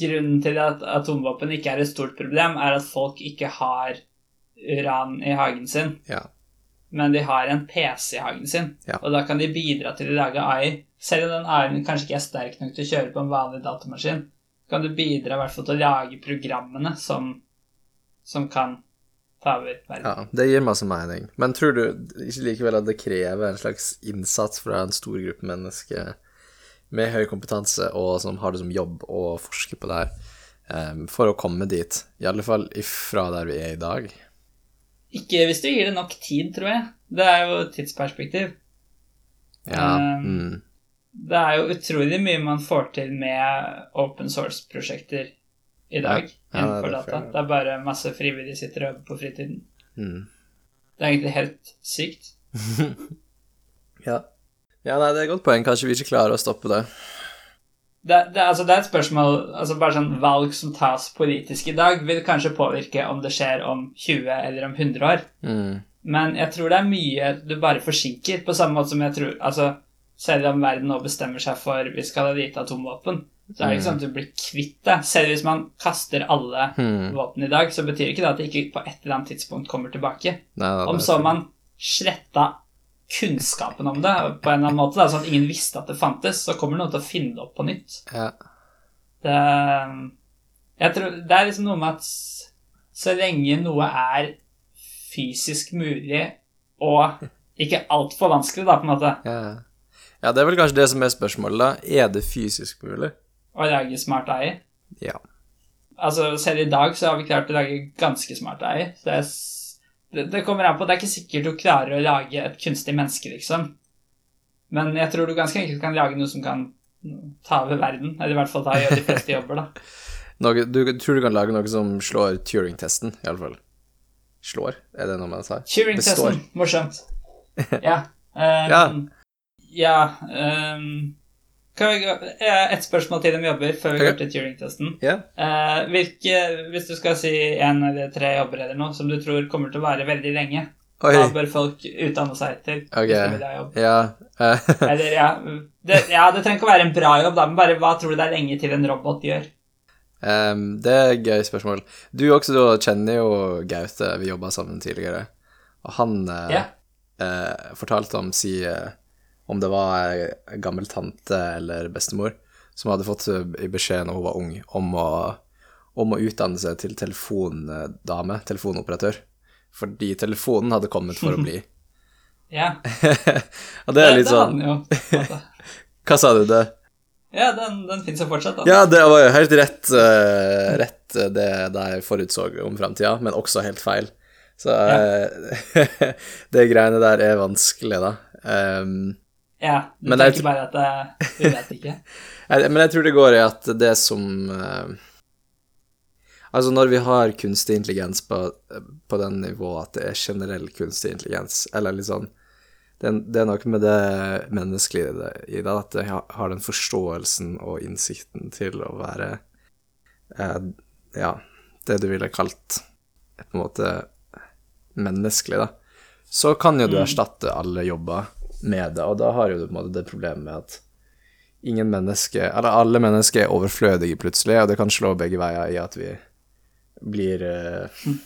grunnen til at atomvåpen ikke er et stort problem, er at folk ikke har uran i hagen sin, Ja. men de har en PC i hagen sin. Ja. Og da kan de bidra til å lage AI. Selv om den AI-en kanskje ikke er sterk nok til å kjøre på en vanlig datamaskin, kan du bidra i hvert fall til å lage programmene som, som kan ta over verden. ja, det gir masse mening. Men tror du ikke likevel at det krever en slags innsats fra en stor gruppe mennesker med høy kompetanse og som har det som jobb å forske på det her, for å komme dit? I alle fall ifra der vi er i dag. Ikke hvis du gir det nok tid, tror jeg. Det er jo tidsperspektiv. Ja. Um, mm. Det er jo utrolig mye man får til med open source-prosjekter i dag Ja, ja, innenfor det er data. Det er bare masse frivillige sitter og øver på fritiden. Mm. Det er egentlig helt sykt. Ja. ja, nei, det er et godt poeng. Kanskje vi ikke klarer å stoppe det. Det, det, altså, det er et spørsmål altså Bare sånn valg som tas politisk i dag, vil kanskje påvirke om det skjer om 20 eller om 100 år. Mm. Men jeg tror det er mye du bare forsinker, på samme måte som jeg tror Altså, selv om verden nå bestemmer seg for vi skal ha lite atomvåpen, så er det ikke sånn at du blir kvitt det. Selv hvis man kaster alle mm. våpen i dag, så betyr ikke det at det ikke på et eller annet tidspunkt kommer tilbake. Nei, Om så man sletta kunnskapen om det på en eller annen måte, da, sånn at ingen visste at det fantes, så kommer noen til å finne det opp på nytt. Ja. Det, jeg tror, det er liksom noe med at så lenge noe er fysisk mulig og ikke altfor vanskelig, da, på en måte, Ja. ja, det er vel kanskje det som er spørsmålet, da. Er det fysisk mulig? å lage smart AI Ja. Altså, selv i dag så har vi klart å lage ganske smart AI. Så det, er, det, det kommer an på Det er ikke sikkert du klarer å lage et kunstig menneske, liksom. Men jeg tror du ganske enkelt kan lage noe som kan ta over verden. Eller i hvert fall ta gjøre de fleste jobber, da. Noe, du tror du kan lage noe som slår Turing-testen, iallfall? Slår? Er det noe man sier? Turing-testen. Morsomt. Ja. Um, Ja. ja um, kan vi gå, eh, Et spørsmål til om jobber før vi går til Turing-testen. Yeah. Eh, hvis du skal si én eller tre jobber eller noe som du tror kommer til å vare veldig lenge, Oi. hva bør folk utdanne seg til? Ok. hvis de vil ha jobb? Ja. eh, Eller, ja, det, ja, det trenger ikke å være en bra jobb, da, men bare hva tror du det er lenge til en robot gjør? Um, det er et gøy spørsmål. Du også da kjenner jo Gaute, vi jobba sammen tidligere, og han uh, yeah. uh, fortalte om si eh, om det var ei gammel tante eller bestemor som hadde fått eh, beskjed når hun var ung, om å, om å utdanne seg til telefondame, telefonoperatør. Fordi telefonen hadde kommet for å bli. Ja, og det er litt sånn. Hva sa du, det? Ja, den, den fins jo fortsatt, da. Ja, det var jo helt rett, uh, rett eh, det de forutså om framtida, men også helt feil. Så eh, det greiene der er vanskelig, da. Um, Ja, du Men jeg bare at det, du vet ikke. men jeg tror det går i at det som eh, Altså, når vi har kunstig intelligens på, på den nivået at det er generell kunstig intelligens, eller litt sånn Det, det er noe med det menneskelige i det, i det at det har den forståelsen og innsikten til å være eh, Ja, det du ville kalt på en måte menneskelig, da. Så kan jo du erstatte alle jobber med det, og da har jo du på en måte det problemet med at ingen mennesker, eller alle mennesker er overflødige plutselig, og det kan slå begge veier i at vi blir uh,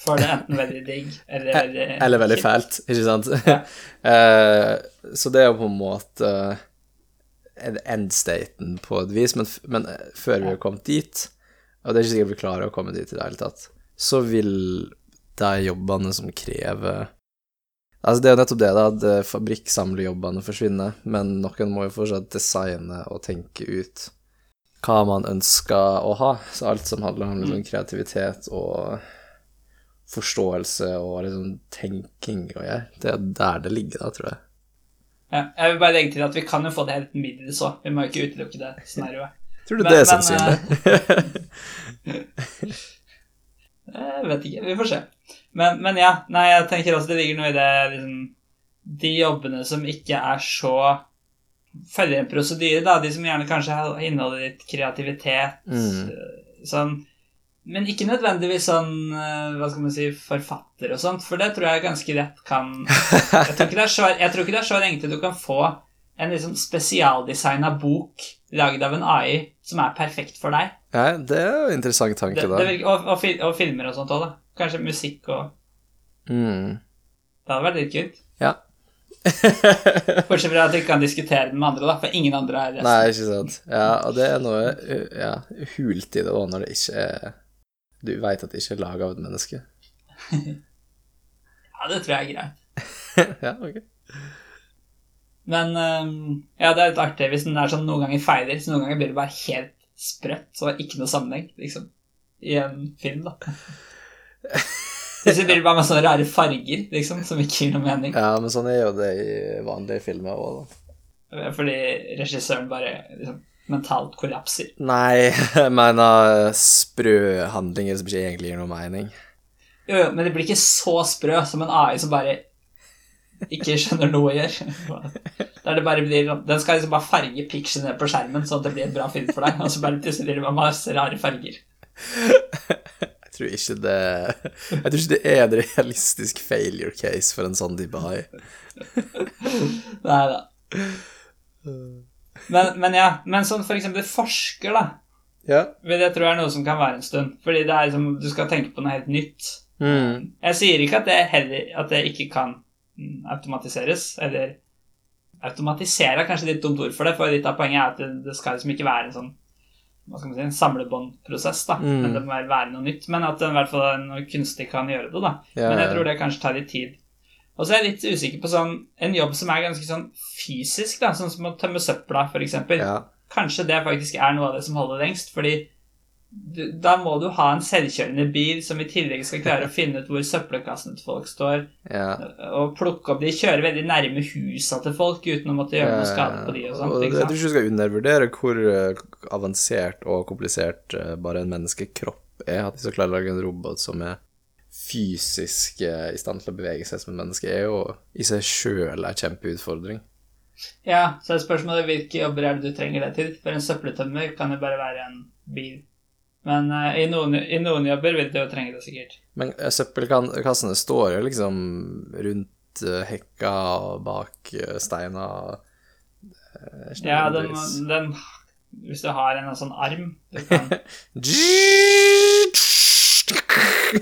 Får det enten veldig digg eller veldig Eller veldig fælt, ikke sant? Eh, så det er jo på en måte en endstaten på et vis, men, men eh, før vi har kommet dit, og det er ikke sikkert vi klarer å komme dit i det hele tatt, så vil de jobbene som krever Altså, det er jo nettopp det, da, at eh, fabrikksamlejobbene forsvinner, men noen må jo fortsatt designe og tenke ut hva man ønsker å ha. Så alt som handler om liksom, kreativitet og forståelse og liksom tenking og greier, det er der det ligger, da, tror jeg. Ja, jeg vil bare legge til at vi kan jo få det helt middels òg. Vi må jo ikke utelukke det scenarioet. Tror du Men- det er sannsynlig? Jeg vet ikke. Vi får se. Men, men ja, nei, jeg tenker også det ligger noe i det liksom, De jobbene som ikke er så Følger en prosedyre, da. De som gjerne kanskje inneholder litt kreativitet. Mm. eh, Sånn Men ikke nødvendigvis sånn eh, Hva skal man si forfatter og sånt, for det tror jeg ganske rett kan Jeg tror ikke det er så, jeg det du kan få en liksom spesialdesigna bok lagd av en AI som er perfekt for deg. Nei, det er jo en interessant tanke, tanke, det da. virker, og, og, og filmer og sånt òg, da. Kanskje musikk og Mm. Det hadde vært litt kult. Ja. Bortsett fra at du ikke kan diskutere den med andre, da, for ingen andre er Nei, ikke sant. Ja, og det er noe ja, hult i det òg, når det ikke er Du veit at det ikke er laga av et menneske. Ja, det tror jeg er greit. ja, ok. Men øhm, ja, det er litt artig hvis den er sånn noen ganger feiler, så noen ganger blir det bare helt sprøtt, så det er ikke noe sammenheng, liksom, i en film, da. Plutselig blir det bare med sånne rare farger, liksom, som ikke gir noe mening. Ja, men sånn er jo det i vanlige filmer òg, da. Fordi regissøren bare liksom, mentalt kollapser. Nei, jeg mener sprø handlinger som ikke egentlig gir noe mening. Jo, jo, men det blir ikke så sprø som en AI som bare ikke skjønner noe å gjøre. Der det bare blir, sånn- den skal liksom bare farge pixene på skjermen, sånn at det blir en bra film for deg. Og så bare plutselig blir det bare masse rare farger. Tror ikke det Jeg tror ikke det er en realistisk failure case for en sånn type AI. Nei da. Men, men ja, men sånn for eksempel forsker, da, Ja. vil jeg tro er noe som kan være en stund. Fordi det er liksom, du skal tenke på noe helt nytt. Mm. Jeg sier ikke at det, heller, at det ikke kan automatiseres, eller Automatisere er kanskje litt dumt ord for det, for litt av poenget er at det, det skal liksom ikke være en sånn hva skal man si, en samlebåndprosess, da. Mm. Men det må være noe nytt. Men at i hvert fall noe kunstig kan gjøre det, da. Ja, Men jeg tror det kanskje tar litt tid. Og så er jeg litt usikker på sånn en jobb som er ganske sånn fysisk, da, sånn som å tømme søpla, eksempel. ja. Kanskje det faktisk er noe av det som holder lengst, fordi da må du ha en selvkjørende bil som i tillegg skal klare å finne ut hvor søppelkassene til folk står, ja. og plukke opp de kjører veldig nærme husa til folk uten å måtte gjøre noe skade på de og sånt. Jeg tror ikke du skal undervurdere hvor eh, avansert og komplisert eh, bare en menneskekropp er. At de skal klare å lage en robot som er fysisk eh, i stand til å bevege seg som et menneske, er jo i seg sjøl en kjempeutfordring. Ja, så er spørsmålet hvilke jobber er det du trenger det til. For en søppeltømmer kan jo bare være en bil. Men uh, i, noen, i noen jobber vil du jo trenge det sikkert. Men uh, søppelkassene står jo liksom rundt uh, hekka og bak steina. Ja, den, den Hvis du har en sånn arm du kan,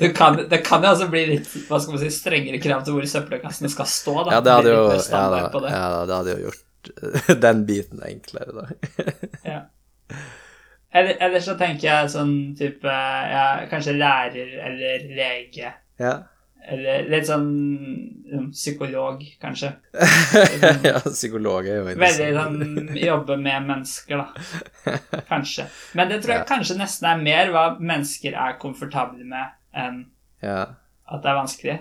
du kan, Det kan jo altså bli litt hva skal man si, strengere krav til hvor søppelkassene skal stå. Da. Ja, det hadde jo ja, da, det. ja, det hadde jo gjort den biten enklere, da. Ja. Eller, eller så tenker jeg sånn type ja, Kanskje lærer eller lege. Ja. Eller litt sånn um, psykolog, kanskje. ja, psykolog er jo Veldig sånn jobbe med mennesker, da. Kanskje. Men det tror jeg kanskje nesten er mer hva mennesker er komfortable med, enn Ja. at det er vanskelig.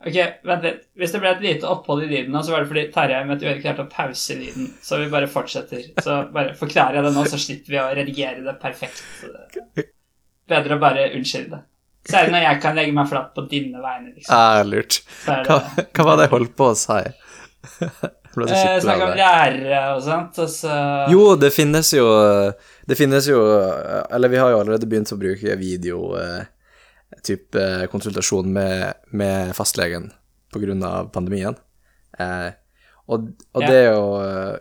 Ok, vent litt. Hvis det ble et lite opphold i lyden nå, så var det fordi Terje med et uhell klarte å pause lyden. Så vi bare fortsetter. Så bare forklarer jeg det nå, så slipper vi å redigere det perfekt. Bedre å bare unnskylde det. Særlig når jeg kan legge meg flatt på dine vegne, liksom. Ja, lurt. Er Hva, hva var det jeg holdt på å si? Eh, skikkelig om lærere og sånt, og så Jo, det finnes jo Det finnes jo Eller vi har jo allerede begynt å bruke video eh, type eh, konsultasjon med, med fastlegen av pandemien. Eh, og, og Ja. det er jo eh,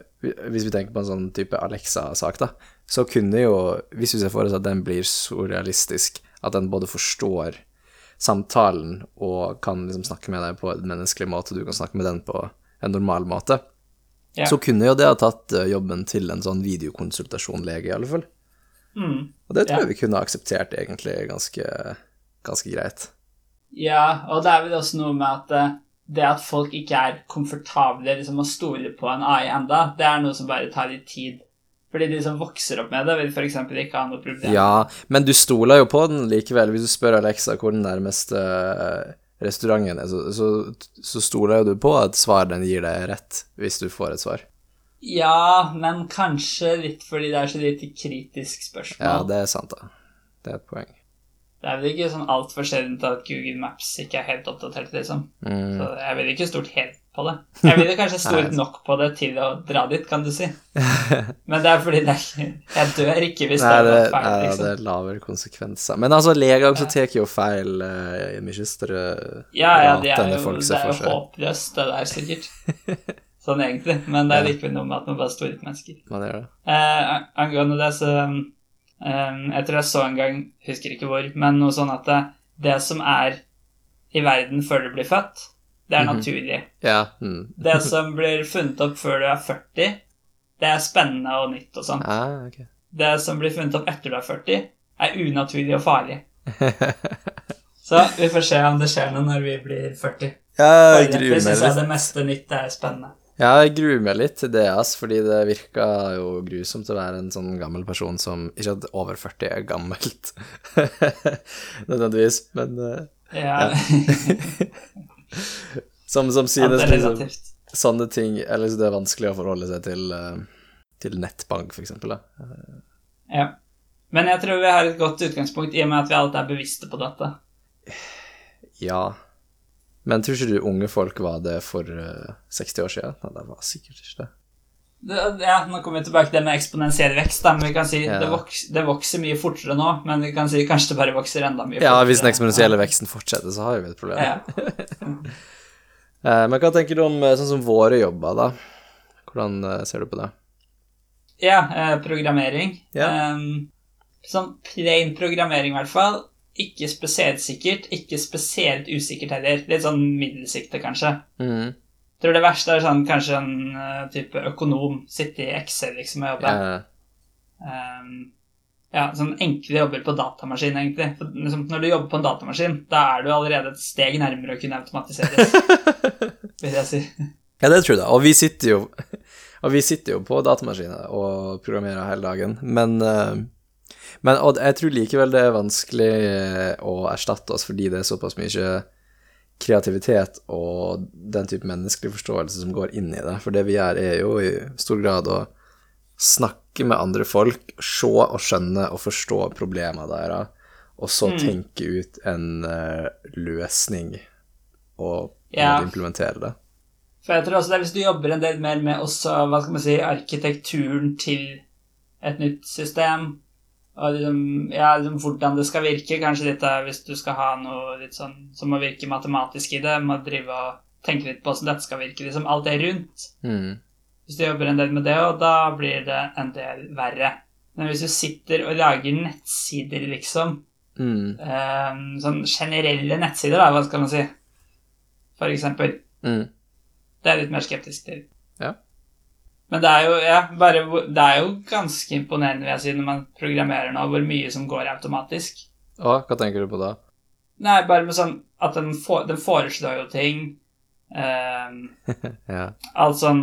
Hvis vi tenker på en sånn type Alexa-sak, da, så kunne jo Hvis vi ser for oss at den blir så realistisk at den både forstår samtalen og kan liksom snakke med deg på en menneskelig måte, og du kan snakke med den på en normal måte, Ja. så kunne jo det ha tatt eh, jobben til en sånn videokonsultasjon-lege, i alle fall. mm. Og det tror Ja. jeg vi kunne ha akseptert egentlig ganske, ganske greit. Ja, og det er vel også noe med at eh, det at folk ikke er komfortable liksom, å stole på en AI enda, det er noe som bare tar litt tid. Fordi de som vokser opp med det, vil f.eks. ikke ha noe problem. Ja, men du stoler jo på den likevel. Hvis du spør Alexa hvor den nærmeste eh, restauranten er, så, så, så stoler jo du på at svaret den gir deg rett, hvis du får et svar. Ja, men kanskje litt fordi det er så lite kritisk spørsmål. Ja, det er sant, da. Det er et poeng. Det er vel ikke sånn altfor sjeldent at Google Maps ikke er helt oppdatert, liksom. Mm. Så jeg ville ikke stort helt på det. Jeg ville kanskje stort nok på det til å dra dit, kan du si. Men det er fordi det er Jeg dør ikke hvis Nei, det er feil, liksom. Nei, det er lavere konsekvenser. Men altså, leger også tar jo feil uh, i mye større Ja, ja, det er jo, det er jo håpløst, det der, sikkert. sånn egentlig, men det er likevel noe med at man bare står uten mennesker. Man gjør det. Eh, angående det, så eh, Jeg tror jeg så en gang, husker ikke hvor, men noe sånn at det, det som er i verden før du blir født, det er Mhm. naturlig. Ja. Mm. Det som blir funnet opp før du er 40, det er spennende og nytt og sånn. Ah, okay. Det som blir funnet opp etter du er 40, er unaturlig og farlig. Så vi får se om det skjer noe når vi blir 40. Ja, jeg gruer meg syns jeg litt. det meste nytt er spennende. Ja, jeg gruer meg litt til det, ass, fordi det virka jo grusomt å være en sånn gammel person som Ikke at over 40 er gammelt, nødvendigvis, men eh, Ja, som, som synes ja, liksom sånne ting Eller så det er vanskelig å forholde seg til, eh, til nettbank, for eksempel. Da. Ja. Men jeg tror vi har et godt utgangspunkt i og med at vi alltid er bevisste på dette. Ja. Men tror ikke du unge folk var det for eh, 60 år siden? Nei, det var sikkert ikke det. Det, ja, Nå kommer vi tilbake til det med eksponentiell vekst. Da, men vi kan si Ja. det, voks, det vokser mye fortere nå, men vi kan si kanskje det bare vokser enda mye fortere. Ja, hvis den eksponentielle veksten fortsetter, så har vi et problem. Ja. Eh, men hva tenker du om eh, sånn som våre jobber, da? Hvordan eh, ser du på det? Ja, eh, programmering. Ja. Ehm, sånn plain programmering, i hvert fall. Ikke spesielt sikkert, ikke spesielt usikkert heller. Litt sånn middelsikte, kanskje. Mm. Tror det verste er sånn kanskje en uh, type økonom. Sitte i Excel liksom og jobbe. Ja, Um, ja, sånn enkle jobber på datamaskin, egentlig. For, liksom, når du jobber på en datamaskin, da er du allerede et steg nærmere å kunne automatiseres, vil jeg si. ja, det tror jeg. Og vi sitter jo vi sitter jo på datamaskiner og programmerer hele dagen, men eh, Men og jeg tror likevel det er vanskelig eh, å erstatte oss fordi det er såpass mye kreativitet og den type menneskelig forståelse som går inn i det. For det vi gjør, er jo i stor grad å snakke med andre folk, se og skjønne og forstå problemene deres, og så tenke ut en eh, løsning og, Ja. implementere det. For jeg tror også det er hvis du jobber en del mer med også, hva skal man si, arkitekturen til et nytt system, liksom, ja, liksom hvordan det skal virke, kanskje litt er hvis du skal ha noe litt sånn som må virke matematisk i det, må drive og tenke litt på hvordan dette skal virke, liksom alt det rundt. Mm. Hvis du jobber en del med det, og da blir det en del verre. Men hvis du sitter og lager nettsider, liksom, Mm. um, sånn generelle nettsider, da, hva skal man si, for eksempel, Mm. det er jeg litt mer skeptisk til. Ja. Men det er jo, ja, bare, det er jo ganske imponerende, vil jeg si, når man programmerer nå, hvor mye som går automatisk. Og hva tenker du på da? Nei, bare med sånn at den, for, den foreslår jo ting. ehm, Ja. alt sånn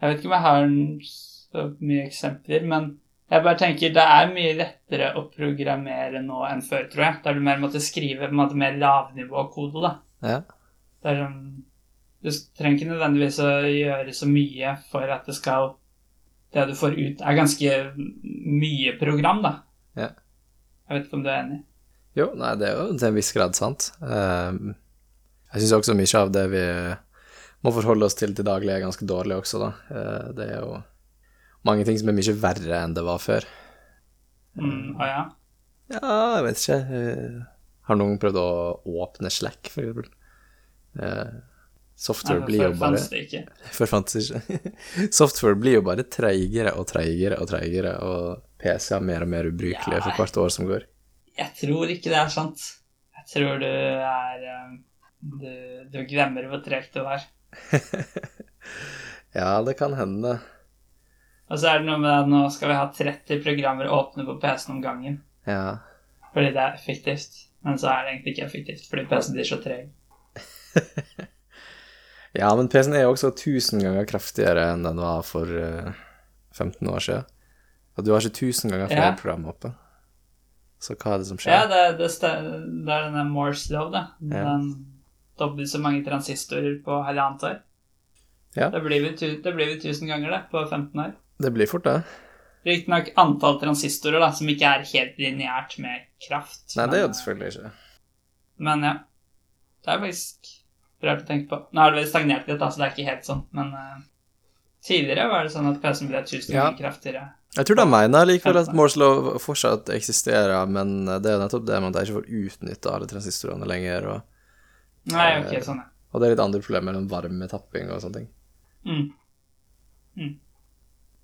Jeg vet ikke om jeg har så mye eksempler, men jeg bare tenker det er mye lettere å programmere nå enn før, tror jeg. Der du mer måtte skrive på en måte mer lavnivåkode, da. ja. Det er sånn Du trenger ikke nødvendigvis å gjøre så mye for at det skal Det du får ut, er ganske mye program, da. Ja. Jeg vet ikke om du er enig? Jo, nei, det er jo til en viss grad sant. Ehm, jeg syns også mye av det vi må forholde oss til til daglig, er ganske dårlig også, da. Eh, det er jo mange ting som er mye verre enn det var før. Mm, å ja. Ja, jeg vet ikke. Eh, har noen prøvd å åpne Slack, for eksempel? Software blir jo før bare fantes det ikke. Software blir jo bare treigere og treigere og treigere, og PC er mer og mer ubrukelige for hvert år som går. Jeg tror ikke det er sant. Jeg tror du er eh, Du, du glemmer hvor tregt du var. Ja, det kan hende. Og så er det noe med at nå skal vi ha 30 programmer åpne på PC-en om gangen. Ja. Fordi det er effektivt. Men så er det egentlig ikke effektivt, fordi PC-en blir så treg. Ja, men PC-en er jo også 1000 ganger kraftigere enn den var for uh, 15 år siden. Og du har ikke 1000 ganger flere Ja. program oppe. Så hva er det som Ja, skjer? det, det, det er denne Moore's love, da. Ja. Den dobbelt så mange transistorer på halvannet år. Ja. Det blir vel tu- det blir vel 1000 ganger, det, på 15 år. Det blir fort, det. Riktignok antall transistorer, da, som ikke er helt lineært med kraft. Nei, det er det selvfølgelig ikke. Men ja. Det er faktisk rart å tenke på. Nå har det vel stagnert litt, da, så det er ikke helt sånn, men uh, tidligere var det sånn at PC-en ble 1000 Ja. kraftigere. Jeg tror de mener likevel at. Law fortsatt eksisterer, men det er nettopp det med at de ikke får utnytta alle transistorene lenger, og, Nei, Eh, ok, sånn, ja. og det er litt andre problemer enn varmetapping og sånne ting. Mm. Mm.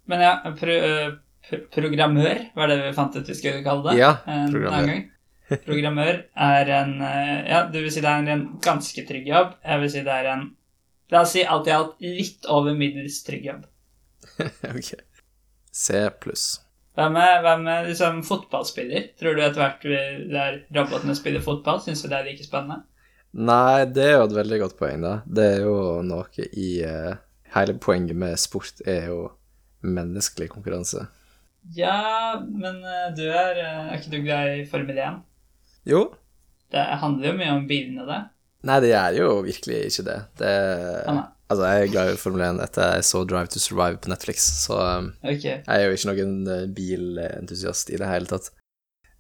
Men ja, pro, eh, pro, programmør var det vi fant ut vi skulle kalle det. Ja, en annen gang. Programmør er en eh, Ja, du vil si det er en ganske trygg jobb. Jeg vil si det er en La oss si alt i alt litt over middels trygg jobb. ok. C pluss. Hvem er, hvem er liksom fotballspiller? Tror du etter hvert der robotene spiller fotball, syns du det er like spennende? Nei, det er jo et veldig godt poeng, da. Det er jo noe i uh, Hele poenget med sport er jo menneskelig konkurranse. Ja, men uh, du er uh, Er ikke du glad i Formel 1? Jo. Det handler jo mye om bilene, det. Nei, det gjør jo virkelig ikke det. Det Ah. Altså, jeg er glad i Formel 1 etter jeg så Drive to Survive på Netflix, så um, Ok. jeg er jo ikke noen eh, bilentusiast i det hele tatt.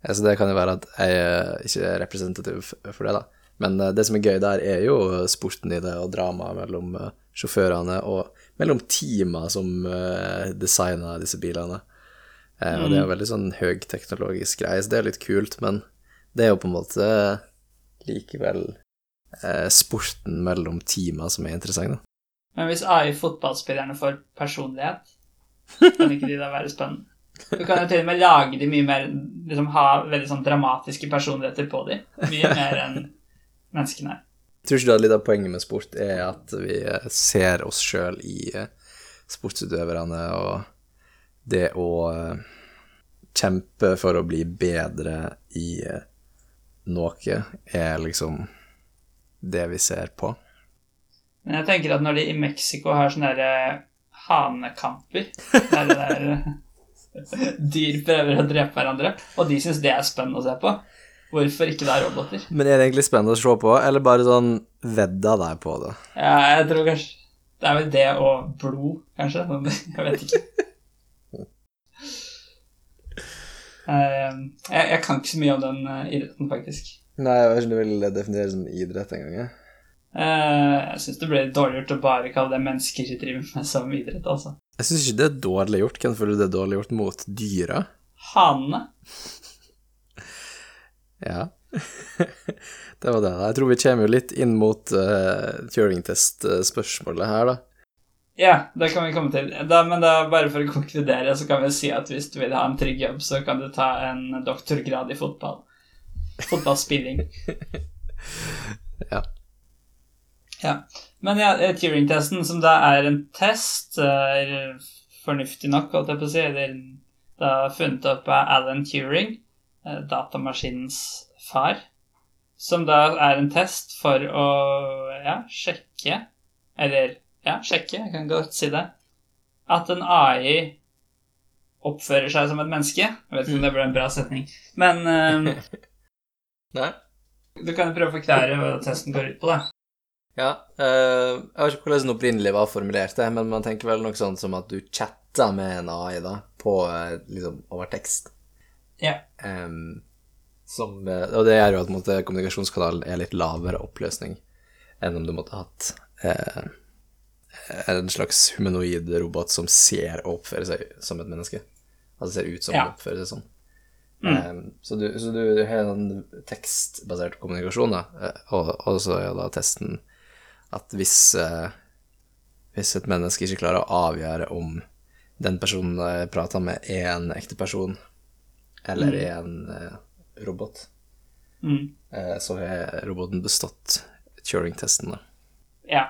Eh, Så det kan jo være at jeg er ikke er representativ for det, da. Men eh, det som er gøy der, er jo sporten i det, og dramaet mellom eh, sjåførene, og mellom teama som designer disse bilene. Mm. Og det er jo veldig sånn høyteknologisk greie, så det er litt kult, men det er jo på en måte likevel eh, sporten mellom teama som er interessant, da. Men hvis AI-fotballspillerne får personlighet, kan ikke de da være spennende? Du kan jo til og med lage de mye mer liksom Ha veldig sånn dramatiske personligheter på de. Mye mer enn menneskene er. Tror ikke du at litt av poenget med sport er at vi eh, ser oss sjøl i eh, sportsutøverne, og det å eh, kjempe for å bli bedre i noe er liksom det vi ser på. Men jeg tenker at når de i Mexico har sånne der hanekamper Der der eh, dyr prøver å drepe hverandre, og de syns det er spennende å se på, hvorfor ikke det er roboter? Men er det egentlig spennende å se på, eller bare sånn vedda deg på det? Ja, jeg tror kanskje Det er vel det og blod, kanskje. Jeg vet ikke. Eh, Jeg, jeg kan ikke så mye om den eh, idretten, faktisk. Nei, jeg vet ikke om du vil definere det som idrett engang. jeg. Eh, Jeg syns det blir dårlig gjort å bare kalle det mennesker som driver med som idrett, altså. Jeg syns ikke det er dårlig gjort. Hvem føler du det er dårlig gjort mot dyra? Hanene. Ja. det var det. Jeg tror vi kommer jo litt inn mot uh, Turing-test-spørsmålet her, da. Ja, det kan vi komme til. Da, men da, bare for å konkludere, så kan vi si at hvis du vil ha en trygg jobb, så kan du ta en doktorgrad i fotball. Fotballspilling. Ja. Ja. Men ja, eh, Turing-testen, som da er en test, er fornuftig nok, holdt jeg på å si. Eller da funnet opp av Alan Turing, eh, datamaskinens far. Som da er en test for å ja, sjekke Eller ja, sjekke, jeg kan godt si det. At en AI oppfører seg som et menneske. Jeg vet ikke om det ble en bra setning. Men eh, Nei? du kan jo prøve å forklare hva testen går ut på, da. Ja. uh, jeg vet ikke hvordan den opprinnelig var formulert, men man tenker vel noe sånt som at du chatter med en AI da, på eh, liksom over tekst. Ja. Um, som, eh, og det gjør jo at måtte, kommunikasjonskanalen er litt lavere oppløsning enn om du måtte hatt eh, en slags humanoid robot som ser og oppfører seg som et menneske. Altså ser ut som Ja. oppfører seg sånn. Mm. Um, så, du, så du har en tekstbasert kommunikasjon, da, eh, og, og så er da testen at hvis, uh, hvis et menneske ikke klarer å avgjøre om den personen jeg prater med, er en ekte person eller er en uh, robot, Mm. uh, så har roboten bestått Turing-testen. da. Ja.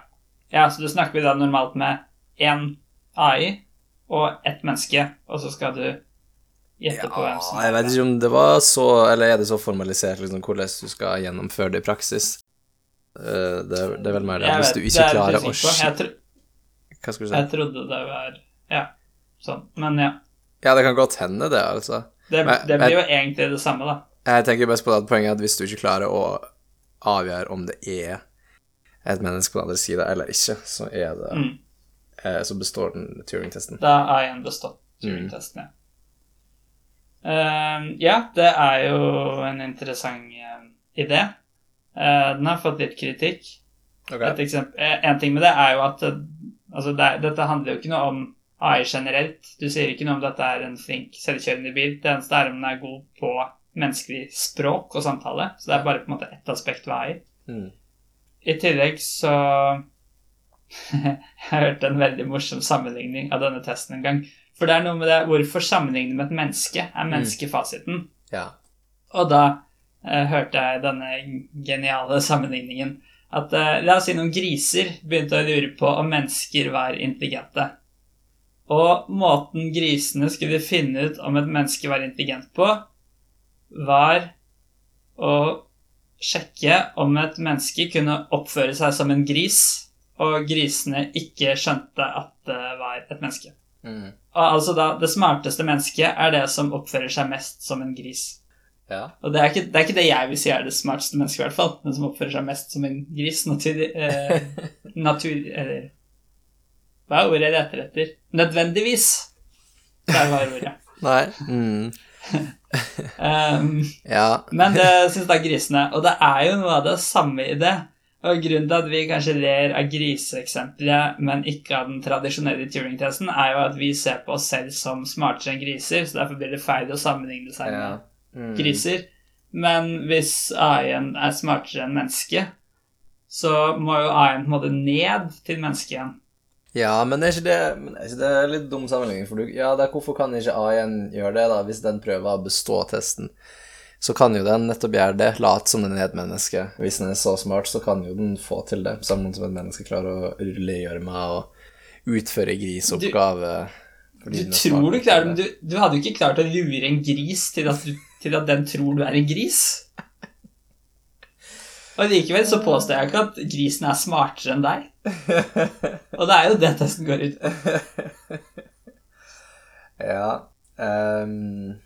Ja, så du snakker vi da normalt med én AI og ett menneske, og så skal du gjette på hvem som jeg vet ikke om det var så Eller er det så formalisert liksom, hvordan du skal gjennomføre det i praksis? Eh, det, er, det er vel mer det. Hvis du ikke er klarer å jeg, Hva skal du si? jeg trodde det var Ja, sånn. Men ja. Ja, det kan godt hende, det, altså. Det, Men- det blir jo egentlig det samme, da. Jeg tenker best på det at poenget er at hvis du ikke klarer å avgjøre om det er et menneske på den andre sida eller ikke, så er det Mm. eh, Så består den Turing-testen. Da er en bestått. Turing-testen, ja. Uh, ja, det er jo en interessant uh, idé. Uh, den har fått litt kritikk. Eksempel, eh, en ting med det er jo at altså det, er- dette handler jo ikke noe om AI generelt. Du sier ikke noe om dette er en flink selvkjørende bil. Det eneste er om den er god på menneskelig språk og samtale. Så det er bare på en måte ett aspekt ved AI. Mm. I tillegg så Jeg hørte en veldig morsom sammenligning av denne testen en gang. For det er noe med det Hvorfor sammenligne med et menneske? Er menneskefasiten? Ja. Og da eh, hørte jeg denne geniale sammenligningen. At eh, la oss si noen griser begynte å lure på om mennesker var intelligente. Og måten grisene skulle finne ut om et menneske var intelligent på, var å sjekke om et menneske kunne oppføre seg som en gris, og grisene ikke skjønte at det var et menneske. Mm. Altså da, Det smarteste mennesket er det som oppfører seg mest som en gris. Ja. Og det er, ikke, det er ikke det jeg vil si er det smarteste mennesket, i hvert fall. men som oppfører seg mest som en gris. Natur... Eh, natur eller Hva er ordet jeg leter etter? Nødvendigvis. Der var ordet. Nei. Mm. Um, Ja. men det syns da grisene. Og det er jo noe av det samme i det. Og grunnen til at vi kanskje ler av griseeksempelet, men ikke av den tradisjonelle Turing-testen, er jo at vi ser på oss selv som smartere enn griser, så derfor blir det feil å sammenligne seg med ja. Mm. griser. Men hvis AI-en er smartere enn mennesket, så må jo AI-en på en måte ned til mennesket igjen. Ja, men er ikke det, men er ikke det litt dum sammenligning? For du, ja, er hvorfor kan ikke A1 gjøre det, da, hvis den prøver å bestå testen? Så kan jo den nettopp gjøre det, late som den er et menneske. Hvis den er så smart, så kan jo den få til det, sammen som et menneske klarer å rulle i gjørma og utføre griseoppgave. Du tror du klarer det, men du, du hadde jo ikke klart å lure en gris til at, du, til at den tror du er en gris. Og likevel så påstår jeg ikke at grisen er smartere enn deg. Og det er jo det testen går ut. Ja. Um,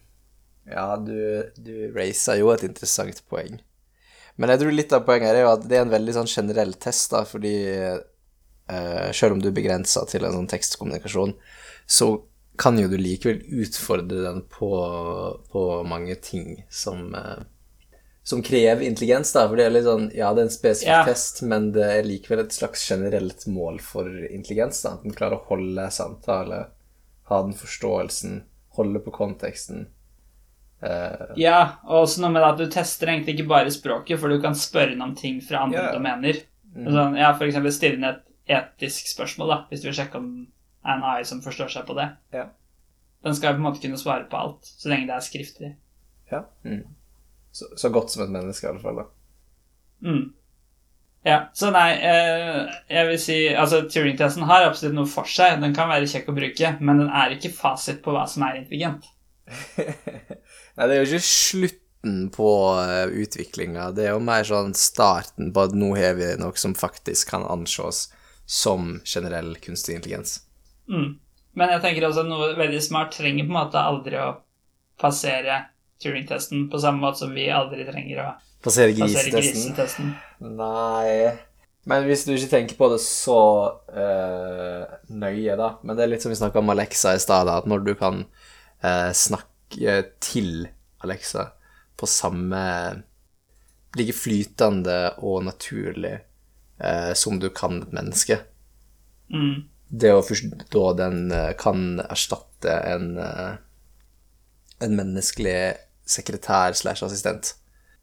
ja, du, du raiser jo et interessant poeng. Men jeg tror litt av poenget er jo at det er en veldig sånn generell test, da, fordi uh, selv om du er begrensa til en sånn tekstkommunikasjon, så kan jo du likevel utfordre den på, på mange ting som eh, som krever intelligens, da, for det er litt sånn Ja, det er en spesifikk Ja. test, men det er likevel et slags generelt mål for intelligens, da. At en klarer å holde samtale, ha den forståelsen, holde på konteksten. Uh, Ja, og også noe med at du tester egentlig ikke bare språket, for du kan spørre den om ting fra andre yeah. domener. Sånn, ja, for eksempel stille ned et etisk spørsmål, da, hvis du vil sjekke om det er en AI som forstår seg på det. Ja. Den skal på en måte kunne svare på alt, så lenge det er skriftlig. ja. Mm. Så, så godt som et menneske, i alle fall. da. Mm. Ja, så nei, eh, jeg vil si Altså, Turing-testen har absolutt noe for seg. Den kan være kjekk å bruke, men den er ikke fasit på hva som er intelligent. Nei, det er jo ikke slutten på uh, utviklinga, det er jo mer sånn starten på at nå har vi noe som faktisk kan anses som generell kunstig intelligens. Mm. Men jeg tenker også at noe veldig smart trenger på en måte aldri å passere Turing-testen på samme måte som vi aldri trenger å Passere grisetesten. grisetesten. Nei Men hvis du ikke tenker på det så uh, nøye, da Men det er litt som vi snakka om Alexa i stad, at når du kan uh, snakke til Alexa på samme Like flytende og naturlig uh, som du kan et menneske Mm. Det å forstå den eh, kan erstatte en eh, en menneskelig sekretær slash assistent.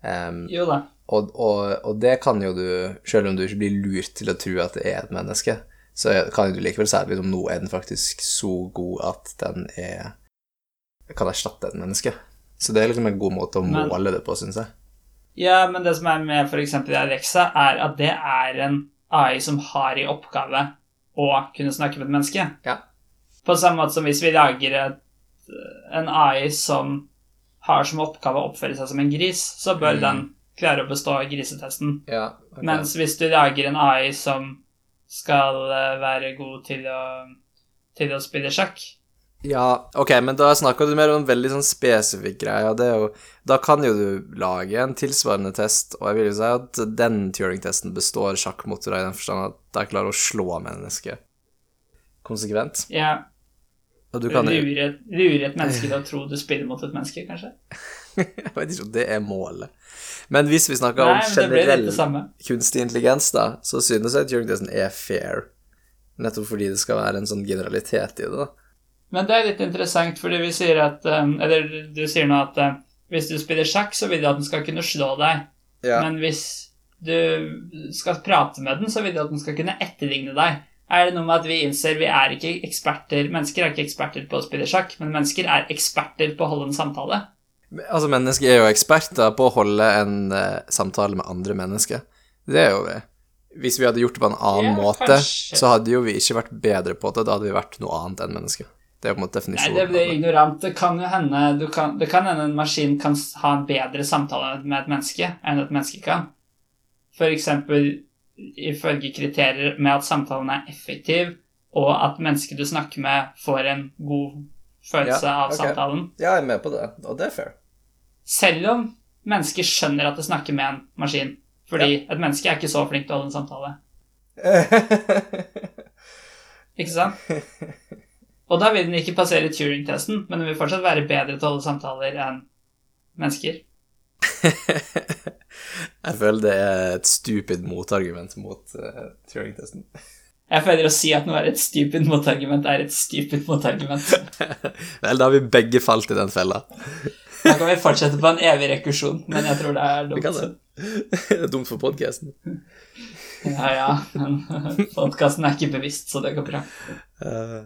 Um, Jo da. og, og, og det kan jo du, selv om du ikke blir lurt til å tro at det er et menneske, så kan du likevel si at nå er den faktisk så god at den er kan erstatte et menneske. Så det er liksom en god måte å Men- måle det på, syns jeg. Ja, men det som er med f.eks. Alexa, er at det er en AI som har i oppgave å kunne snakke med et menneske. Ja. På samme måte som hvis vi lager et, en AI som har som oppgave å oppføre seg som en gris, så bør Mm. den klare å bestå grisetesten. Ja, okay. Mens hvis du lager en AI som skal eh, være god til å, til å spille sjakk Ja, ok, men da snakker du mer om en veldig sånn spesifikk greie, og det er jo Da kan jo du lage en tilsvarende test, og jeg vil jo si at den Turing-testen består sjakkmotorer i den forstand at de klarer å slå mennesket konsekvent. ja, Og du kan lure, lure et menneske til å tro du spiller mot et menneske, kanskje? Jeg vet ikke om det er målet. Men hvis vi snakker Nei, om generell kunstig intelligens, da, så synes jeg Turing-testen er fair. Nettopp fordi det skal være en sånn generalitet i det, da. Men det er litt interessant, fordi vi sier at um, Eller du sier nå at um, hvis du spiller sjakk, så vil du at den skal kunne slå deg. Ja. Men hvis du skal prate med den, så vil du at den skal kunne etterligne deg. Er det noe med at vi innser vi er ikke eksperter Mennesker er ikke eksperter på å spille sjakk, men mennesker er eksperter på å holde en samtale. Altså, mennesker er jo eksperter på å holde en uh, samtale med andre mennesker. Det er jo det. Hvis vi hadde gjort det på en annen Ja, måte, kanskje. så hadde jo vi ikke vært bedre på det. Da hadde vi vært noe annet enn mennesker. Det er på en måte Nei, det blir ignorant. Det kan jo hende du kan, Det kan hende en maskin kan ha en bedre samtale med et menneske enn et menneske kan. For eksempel ifølge kriterier med at samtalen er effektiv, og at mennesket du snakker med, får en god følelse Ja, av okay. samtalen. Ja, jeg er med på det, og det er fair. Selv om mennesker skjønner at det snakker med en maskin. Fordi et menneske er ikke så flink til å holde en samtale. Ikke sant? Og da vil den ikke passere Turing-testen, men den vil fortsatt være bedre til å holde samtaler enn mennesker. jeg føler det er et stupid motargument mot uh, Turing-testen. Jeg føler å si at noe er et stupid motargument, er et stupid motargument. Vel, da har vi begge falt i den fella. Da kan vi fortsette på en evig rekursjon, men jeg tror det er Vi kan dumt. det. Det er dumt for podkasten. Ja, ja, men podkasten er ikke bevisst, så det går bra. Uh...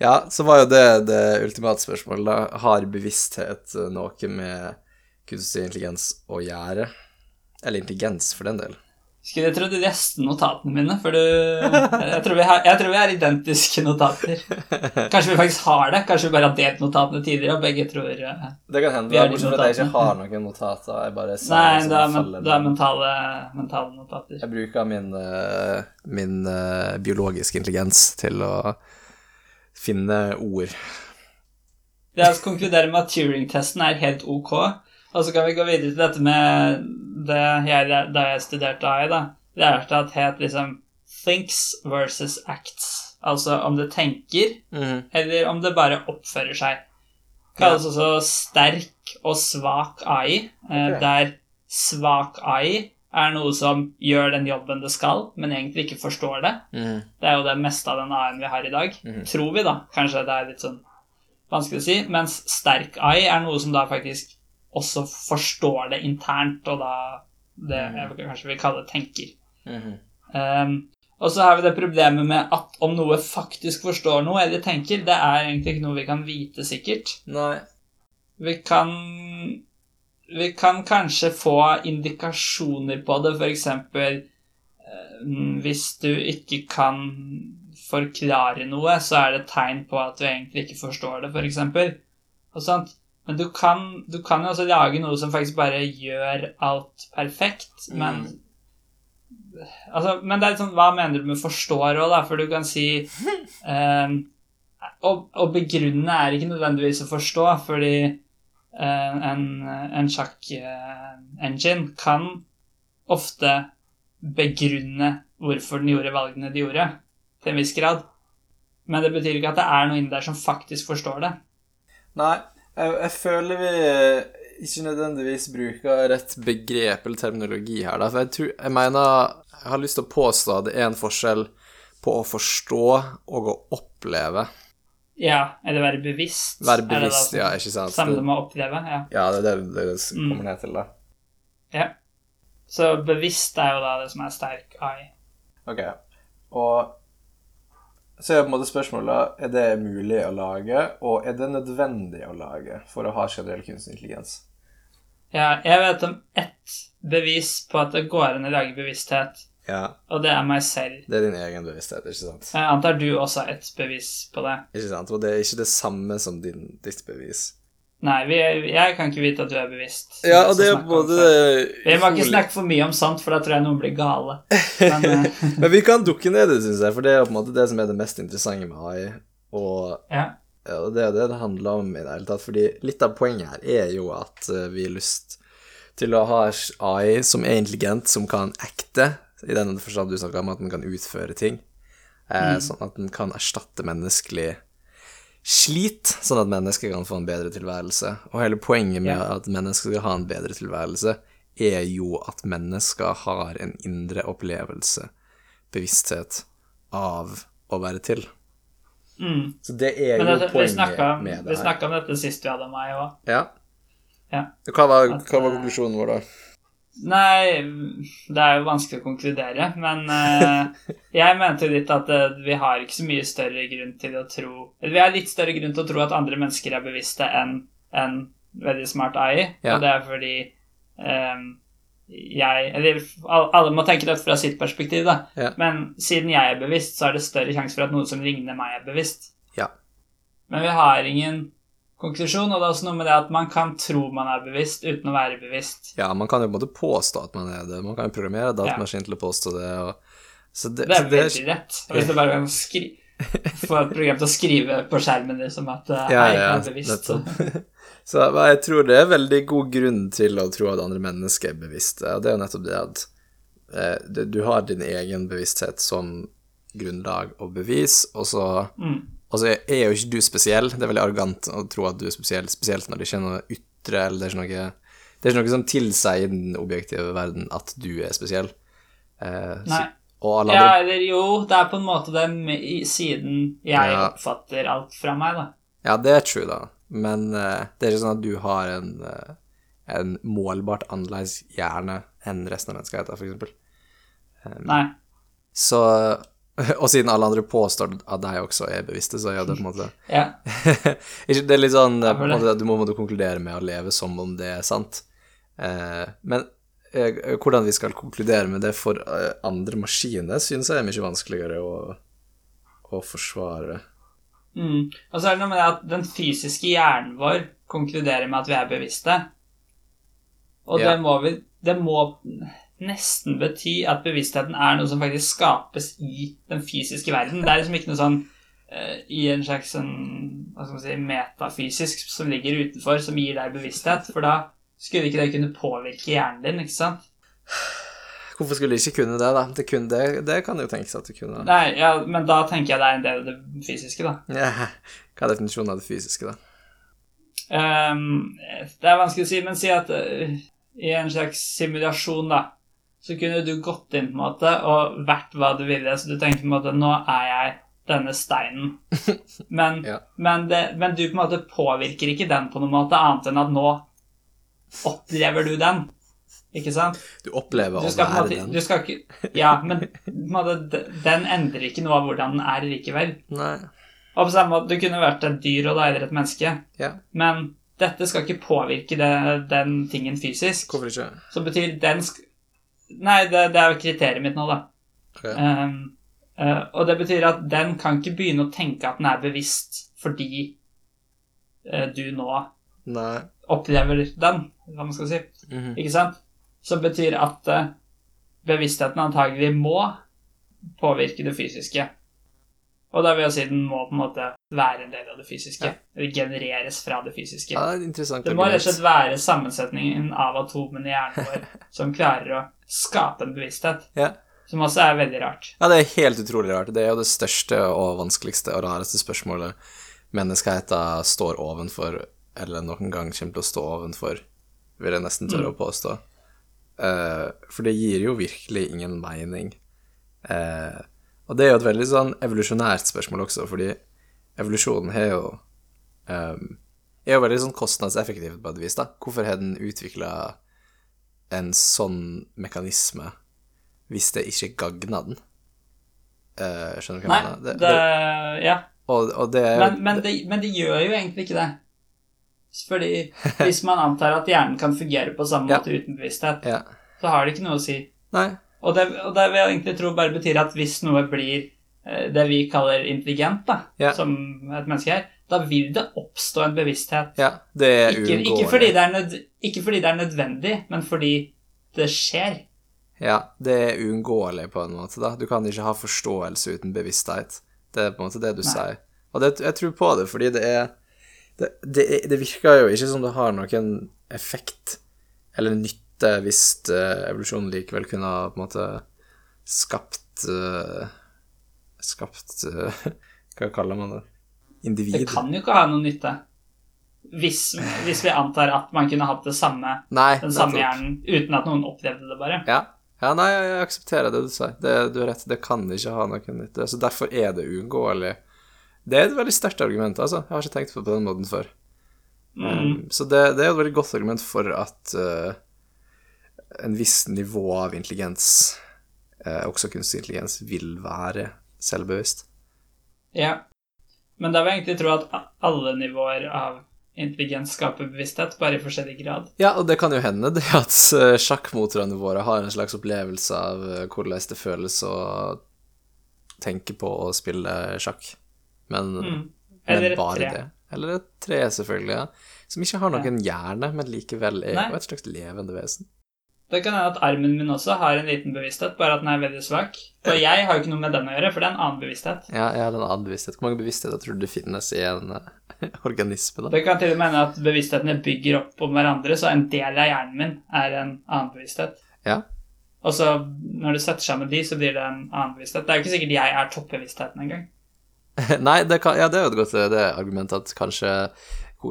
ja, så var jo det det ultimate spørsmålet, da. Har bevissthet eh, noe med kunstig intelligens å gjøre? Eller intelligens, for den del. Skulle tro du leste notatene mine, for du jeg tror, vi har, jeg tror vi har identiske notater. Kanskje vi faktisk har det? Kanskje vi bare har delt notatene tidligere, og begge tror eh, Det kan hende, de bortsett fra at jeg ikke har noen notater. Jeg bare ser Nei, det er, men, det er mentale, mentale notater. Jeg bruker min, eh, min eh, biologiske intelligens til å finne ord. La oss konkludere med at Turing-testen er helt ok. Og så kan vi gå videre til dette med det jeg, da jeg studerte AI, da. Lærte at het liksom thinks versus acts. Altså om det tenker, eller om det bare oppfører seg. Kalles også sterk og svak AI, eh, Ok. der svak AI er noe som gjør den jobben det skal, men egentlig ikke forstår det. Mm. Det er jo det meste av den AI-en vi har i dag. Mm. Tror vi, da. Kanskje det er litt sånn vanskelig å si. Mens sterk AI er noe som da faktisk også forstår det internt, og da det jeg kanskje vil kalle tenker. Mhm. Um, og så har vi det problemet med at om noe faktisk forstår noe eller tenker, det er egentlig ikke noe vi kan vite sikkert. Nei. Vi kan Vi kan kanskje få indikasjoner på det, f.eks. Uh, hvis du ikke kan forklare noe, så er det tegn på at du egentlig ikke forstår det, f.eks. Og sånt. Men du kan, du kan jo også lage noe som faktisk bare gjør alt perfekt, men Altså, men det er litt sånn, hva mener du med forstår òg, da? For du kan si eh, å, å begrunne er ikke nødvendigvis å forstå, fordi eh, en, en sjakk-engine kan ofte begrunne hvorfor den gjorde valgene de gjorde, til en viss grad. Men det betyr ikke at det er noe inni der som faktisk forstår det. Nei, jeg, jeg føler vi ikke nødvendigvis bruker rett begrep eller terminologi her, da. For jeg tror Jeg mener Jeg har lyst til å påstå at det er en forskjell på å forstå og å oppleve. Ja, eller være bevisst. Være bevisst, ja, ikke sant? Samme med å oppleve, ja. Ja, det er det det det Mm. kommer ned til, da. ja. Så bevisst er jo da det som er sterk AI. Ok, og så er på en måte spørsmålet er det mulig å lage, og er det nødvendig å lage for å ha generell kunstig intelligens? Ja, jeg vet om ett bevis på at det går an å lage bevissthet, Ja, og det er meg selv. det er din egen bevissthet, ikke sant? Jeg antar du også har et bevis på det. Ikke sant? Og det er ikke det samme som din, ditt bevis. Nei, vi, jeg kan ikke vite at du er bevisst. Ja, og det er på både. Vi må ikke snakke for mye om sant, for da tror jeg noen blir gale. Men eh, Men vi kan dukke ned i det, syns jeg, for det er på en måte det som er det mest interessante med AI. Og, ja. ja, og det er det det handler om i det hele tatt. Fordi litt av poenget her er jo at eh, vi har lyst til å ha AI som er intelligent, som kan acte, i den forstand du snakka om, at den kan utføre ting. Eh, Sånn at den kan erstatte menneskelig slit, sånn at mennesker kan få en bedre tilværelse. Og hele poenget med at mennesker skal ha en bedre tilværelse, er jo at mennesker har en indre opplevelse, bevissthet, av å være til. Mm. Så det er jo det, poenget snakka med det her. Vi snakket om dette sist vi hadde meg òg. Ja. Ja. Hva var, hva var eh, konklusjonen vår, da? Nei, det er jo vanskelig å konkludere, men uh, jeg mente jo litt at uh, vi har ikke så mye større grunn til å tro Eller vi har litt større grunn til å tro at andre mennesker er bevisste enn en veldig smart AI, Ja. og det er fordi um, jeg Eller alle må tenke det fra sitt perspektiv, da. Ja. Men siden jeg er bevisst, så er det større sjanse for at noe som ligner meg, er bevisst. Ja. Men vi har ingen konklusjon, og det er også noe med det at man kan tro man er bevisst uten å være bevisst. Ja, man kan jo på en måte påstå at man er det. Man kan jo programmere datamaskin til å påstå det. Det, Det er veldig rett. Hvis du bare kan skri få et program til å skrive på skjermen liksom at uh, Ja, ja, er bevisst. Så jeg tror det er veldig god grunn til å tro at andre mennesker er bevisste, og det er jo nettopp det at eh, du har din egen bevissthet som grunnlag og bevis, og så Mm. Og så er jo ikke du spesiell. Det er veldig arrogant å tro at du er spesiell, spesielt når det ikke er noe ytre, eller det er ikke noe Det er ikke noe som tilsier i den objektive verden at du er spesiell. Eh, Nei. og alle Ja, eller jo, det er på en måte den siden jeg Ja. oppfatter alt fra meg, da. Ja, det er true, da. Men eh, det er ikke sånn at du har en, eh, en målbart annerledes hjerne enn resten av menneskeheten, for eksempel. Nei. Så Og siden alle andre påstår at de også er bevisste, så gjør det på en måte Ja. Det er litt sånn måte, Du må, måtte konkludere med å leve som om det er sant. Eh, men eh, hvordan vi skal konkludere med det for eh, andre maskiner, synes jeg er mye vanskeligere å, å forsvare. Mm. Og så er det noe med det at den fysiske hjernen vår konkluderer med at vi er bevisste. Og Ja. det må vi Det må nesten bety at bevisstheten er noe som faktisk skapes i den fysiske verden. Det er liksom ikke noe sånn uh, i en slags sånn, hva skal man si, metafysisk som ligger utenfor, som gir deg bevissthet. For da skulle ikke det kunne påvirke hjernen din, ikke sant? Hvorfor skulle de ikke kunne det, da? Det, kunne, det, det kan jo tenkes at det kunne. Nei, ja, men da tenker jeg det er en del av det fysiske, da. Ja. Hva er definisjonen av det fysiske, da? Um, det er vanskelig å si, men si at uh, i en slags simulasjon, da, så kunne du gått inn på en måte og vært hva du ville. Så du tenkte på en måte Nå er jeg denne steinen. Men, Ja. men, det, men du på en måte påvirker ikke den på noen måte, annet enn at nå opplever du den. Ikke sant? Du opplever Du skal å være måte den? du skal ikke, Ja, men måte, den endrer ikke noe av hvordan den er likevel. Nei. Og på samme måte, Du kunne vært et dyr og da et menneske. Ja, Men dette skal ikke påvirke det, den tingen fysisk. hvorfor ikke? Som betyr den sk Nei, det, det er jo kriteriet mitt nå, da. Okay. Um, uh, og det betyr at den kan ikke begynne å tenke at den er bevisst fordi uh, du nå Nei. opplever den, hva man skal si. Mhm. Ikke sant? Som betyr at uh, bevisstheten antagelig må påvirke det fysiske. Og da vil jeg si den må på en måte være en del av det fysiske. Eller genereres fra det fysiske. Ja, det er interessant Det må rett og slett være sammensetningen av atomene i hjernen vår som klarer å skape en bevissthet. Ja. Som også er veldig rart. Ja, det er helt utrolig rart. Det er jo det største og vanskeligste og rareste spørsmålet menneskeheten står ovenfor, eller noen gang kommer til å stå ovenfor, vil jeg nesten tørre å påstå. Uh, for det gir jo virkelig ingen mening. Eh, og det er jo et veldig sånn evolusjonært spørsmål også, fordi evolusjonen har jo um, er jo veldig sånn kostnadseffektivt på et vis, da. Hvorfor har den utvikla en sånn mekanisme hvis det ikke gagna den? Uh, skjønner du hva jeg mener? det, ja. og, og det er Men, men, det, men det gjør jo egentlig ikke det. Fordi hvis man antar at hjernen kan fungere på samme Ja. måte uten bevissthet, Ja. så har det ikke noe å si. Nei. Og det, og det vil jeg egentlig tro bare betyr at hvis noe blir eh, det vi kaller intelligent, da, Ja. som et menneske er, da vil det oppstå en bevissthet. Ja, det er Ikke, ikke, fordi det er nød, ikke fordi det er nødvendig, men fordi det skjer. Ja, det er uunngåelig på en måte, da. Du kan ikke ha forståelse uten bevissthet. Det er på en måte det du Nei. sier. Og det, jeg tror på det, fordi det er det, det, det virker jo ikke som det har noen effekt eller nytte hvis eh, evolusjonen likevel kunne ha på en måte skapt eh, Skapt eh, Hva kaller man det? Individ? Det kan jo ikke ha noe nytte. Hvis, hvis vi antar at man kunne hatt det samme, Nei, den samme hjernen uten at noen opplevde det, bare. Ja. ja, nei, jeg aksepterer det du sier. Det, du har rett, det kan ikke ha noe nytte. Så derfor er det uunngåelig. Det er et veldig sterkt argument, altså. Jeg har ikke tenkt på det på den måten før. Mm. Um, så det, det er et veldig godt argument for at uh, en viss nivå av intelligens, eh, også kunstig intelligens, vil være selvbevisst. Ja. Men da vil jeg egentlig tro at alle nivåer av intelligens skaper bevissthet, bare i forskjellig grad. Ja, og det kan jo hende det at eh, sjakkmotorene våre har en slags opplevelse av eh, hvordan det føles å tenke på å spille sjakk. Men, Mm. men bare tre. det. Eller et tre, selvfølgelig. ja. Som ikke har noen hjerne, men likevel er Nei. jo et slags levende vesen. Det kan hende at armen min også har en liten bevissthet, bare at den er veldig svak. Og jeg har jo ikke noe med den å gjøre, for det er en annen bevissthet. Ja, jeg har en annen bevissthet. Hvor mange bevisstheter tror du det finnes i en uh, organisme, da? Det kan til og med hende at bevissthetene bygger opp om hverandre, så en del av hjernen min er en annen bevissthet. Ja. Og så når du setter sammen de, så blir det en annen bevissthet. Det er jo ikke sikkert jeg er toppbevisstheten engang. Nei, det, kan, ja, det er jo et godt det argumentet at kanskje,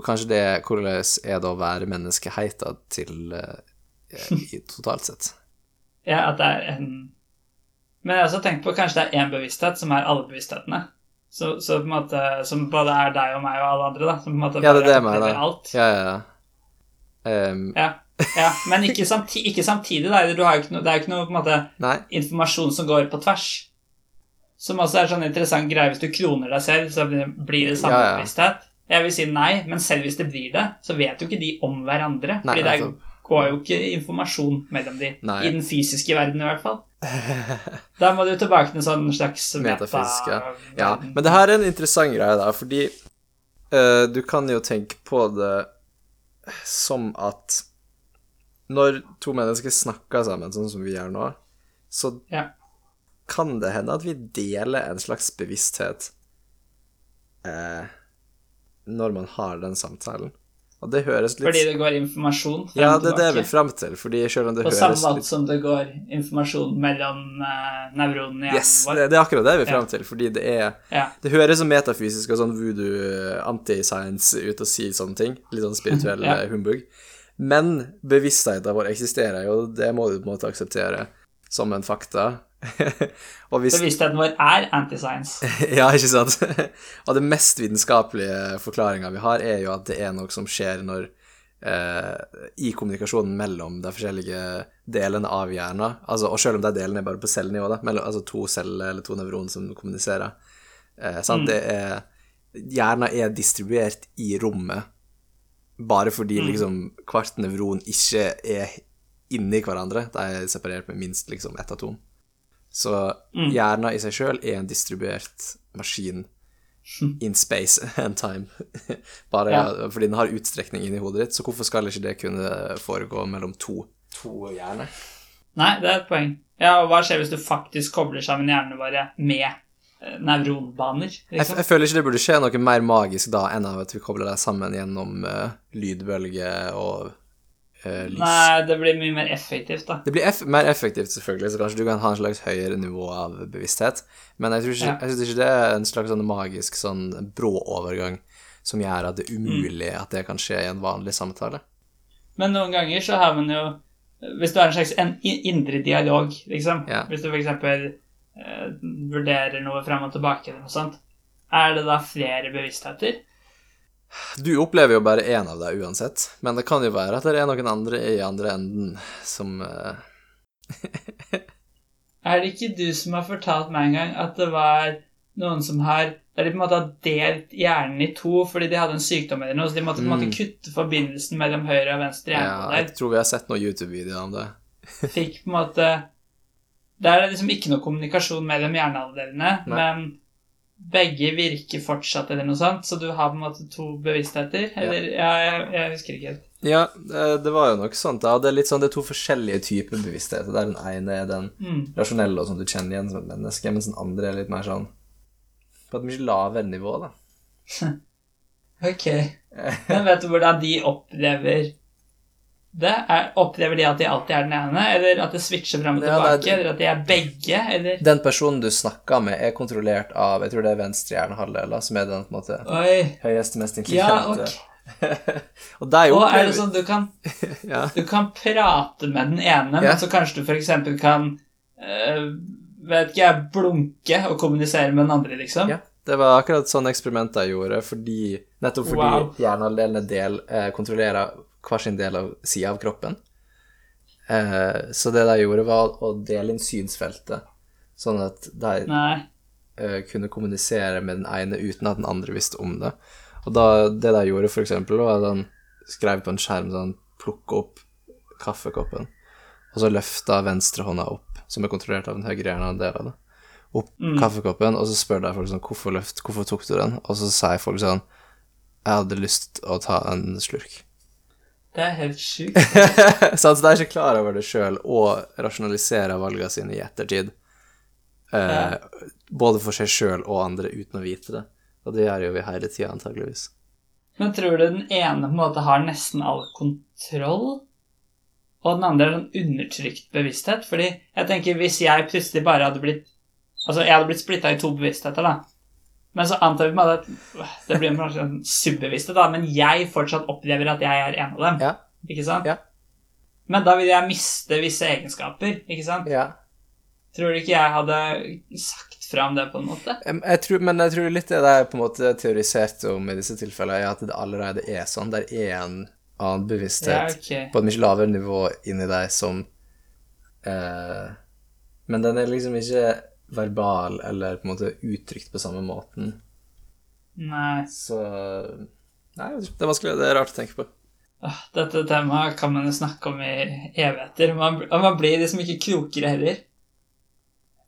kanskje det Hvordan er det å være menneskeheita til eh, totalt sett? Ja, at det er en Men jeg har også tenkt på kanskje det er én bevissthet som er alle bevissthetene. Så, så på en måte, Som både er deg og meg og alle andre, da. Som på en måte Ja, det er det med opplever alt. Ja, ja, ja. Um... Ja, ja. Men ikke, samti ikke samtidig, jo ikke noe, det er jo ikke noe på en måte, informasjon som går på tvers. Som også er sånn interessant greie. Hvis du kloner deg selv, så blir det samme Ja, ja. bevissthet. Jeg vil si nei, men selv hvis det blir det, så vet jo ikke de om hverandre. Nei, fordi det er- går jo ikke informasjon mellom de. Nei. I den fysiske verden, i hvert fall. Der må du tilbake til en sånn slags Metafysisk, meta- Ja, men det her er en interessant greie, da, fordi uh, du kan jo tenke på det som at når to mennesker snakker sammen, sånn som vi gjør nå, så Ja. kan det hende at vi deler en slags bevissthet uh, når man har den samtalen. Og det høres litt Fordi det går informasjon frem Ja, det er det vil fram til, fordi selv om det På samme høres måte litt som det går informasjon mellom uh, nevronene i hjernen Yes, vår. det, det er akkurat det vi er Ja. fram til, fordi det er Ja. Det høres så metafysisk og sånn voodoo, anti-science ut å si sånne ting. Litt sånn spirituell Ja. eh, humbug. Men bevisstheten vår eksisterer jo, det må du på en måte akseptere som en fakta. og hvis Bevisstheten vår er anti-science. Ja, ikke sant? og det mest vitenskapelige forklaringa vi har, er jo at det er noe som skjer når eh, I kommunikasjonen mellom de forskjellige delene av hjernen, altså, og selv om de delene er bare på cellenivå, da, mellom, altså to celler eller to nevroner som kommuniserer eh, sant? Det er, Hjernen er distribuert i rommet bare fordi liksom hvert nevron ikke er inni hverandre. De er separert med minst liksom ett atom. Så hjernen i seg sjøl er en distribuert maskin in space and time. Bare Ja. fordi den har utstrekning inni hodet ditt, så hvorfor skal ikke det kunne foregå mellom to, to hjerner? Nei, det er et poeng. Ja, og hva skjer hvis du faktisk kobler sammen hjernene våre med eh, nevronbaner? Jeg, Liksom? jeg føler ikke det burde skje noe mer magisk da enn av at vi kobler dem sammen gjennom uh, lydbølger og eh, lys. Nei, det blir mye mer effektivt, da. Det blir eff mer effektivt, selvfølgelig, så kanskje du kan ha en slags høyere nivå av bevissthet, men jeg tror ikke, Ja. jeg synes ikke det er en slags sånn magisk sånn brå overgang som gjør at det er umulig at det kan skje i en vanlig samtale. Men noen ganger så har man jo Hvis du har en slags en indre dialog, liksom Ja. Hvis du f.eks. Uh, vurderer noe frem og tilbake eller noe sånt, er det da flere bevisstheter? Du opplever jo bare én av deg uansett, men det kan jo være at det er noen andre i andre enden som uh... Er det ikke du som har fortalt meg en gang at det var noen som har Der de på en måte har delt hjernen i to fordi de hadde en sykdom eller noe, så de måtte på en måte kutte forbindelsen mellom høyre og venstre hjerne. Ja, jeg tror vi har sett noen YouTube-videoer om det. Fikk på en måte Der er det liksom ikke noe kommunikasjon mellom hjernehalvdelene, men begge virker fortsatt eller noe sånt, så du har på en måte to bevisstheter? Eller Ja, jeg, jeg husker ikke helt. Ja, det, det var jo noe sånt, da. Det er litt sånn, det er to forskjellige typer bevissthet. Der den ene er den Mm. rasjonelle og sånn du kjenner igjen som et menneske, mens den andre er litt mer sånn på et mye lavere nivå, da. Ok. Men vet du hvordan de opplever? Er, opplever de at de alltid er den ene, eller at det switcher frem og Ja, tilbake, nei, det- eller at de er begge, eller Den personen du snakker med, er kontrollert av Jeg tror det er venstre hjernehalvdel, som er den på en måte Oi. høyeste, mest Ja, okay. ok. og der Og er det sånn du kan ja. Du kan prate med den ene, Ja. men så kanskje du f.eks. kan øh, Vet ikke jeg, blunke og kommunisere med den andre, liksom? ja. Det var akkurat sånne eksperimenter jeg gjorde, fordi, nettopp fordi Wow. hjernehalvdelene del, eh, kontrollerer hver sin del av sida av kroppen. Eh, så det de gjorde, var å dele inn synsfeltet, sånn at de eh, kunne kommunisere med den ene uten at den andre visste om det. Og da, det de gjorde, for eksempel, var at han skrev på en skjerm sånn Plukke opp kaffekoppen, og så løfta venstrehånda opp, som er kontrollert av den høyre hjernen del av det, opp kaffekoppen, og så spør de folk sånn Hvorfor løft, hvorfor tok du den? Og så sier folk sånn Jeg hadde lyst å ta en slurk. Det er helt sjukt. så altså, de er ikke klar over det sjøl, og rasjonaliserer valgene sine i ettertid. Eh, Både for seg sjøl og andre uten å vite det. Og det gjør jo vi hele tida, antageligvis. Men tror du den ene på en måte har nesten all kontroll, og den andre er en undertrykt bevissthet? Fordi jeg tenker hvis jeg plutselig bare hadde blitt Altså, jeg hadde blitt splitta i to bevisstheter, da. Men så antar vi at det blir kanskje en subbevisste, da, men jeg fortsatt opplever at jeg er en av dem. Ja. Ikke sant? Ja. Men da vil jeg miste visse egenskaper, ikke sant? Ja. Tror du ikke jeg hadde sagt fra om det på en måte? Jeg tror, men jeg tror litt det de på en måte teorisert om i disse tilfellene, er at det allerede er sånn. Det er en annen bevissthet Ja, ok. på et mye lavere nivå inni deg som eh, Men den er liksom ikke verbal eller på en måte uttrykt på samme måten. Nei. Så Nei, det er vanskelig. Det er rart å tenke på. Dette temaet kan man jo snakke om i evigheter. Man, man blir liksom ikke klokere heller.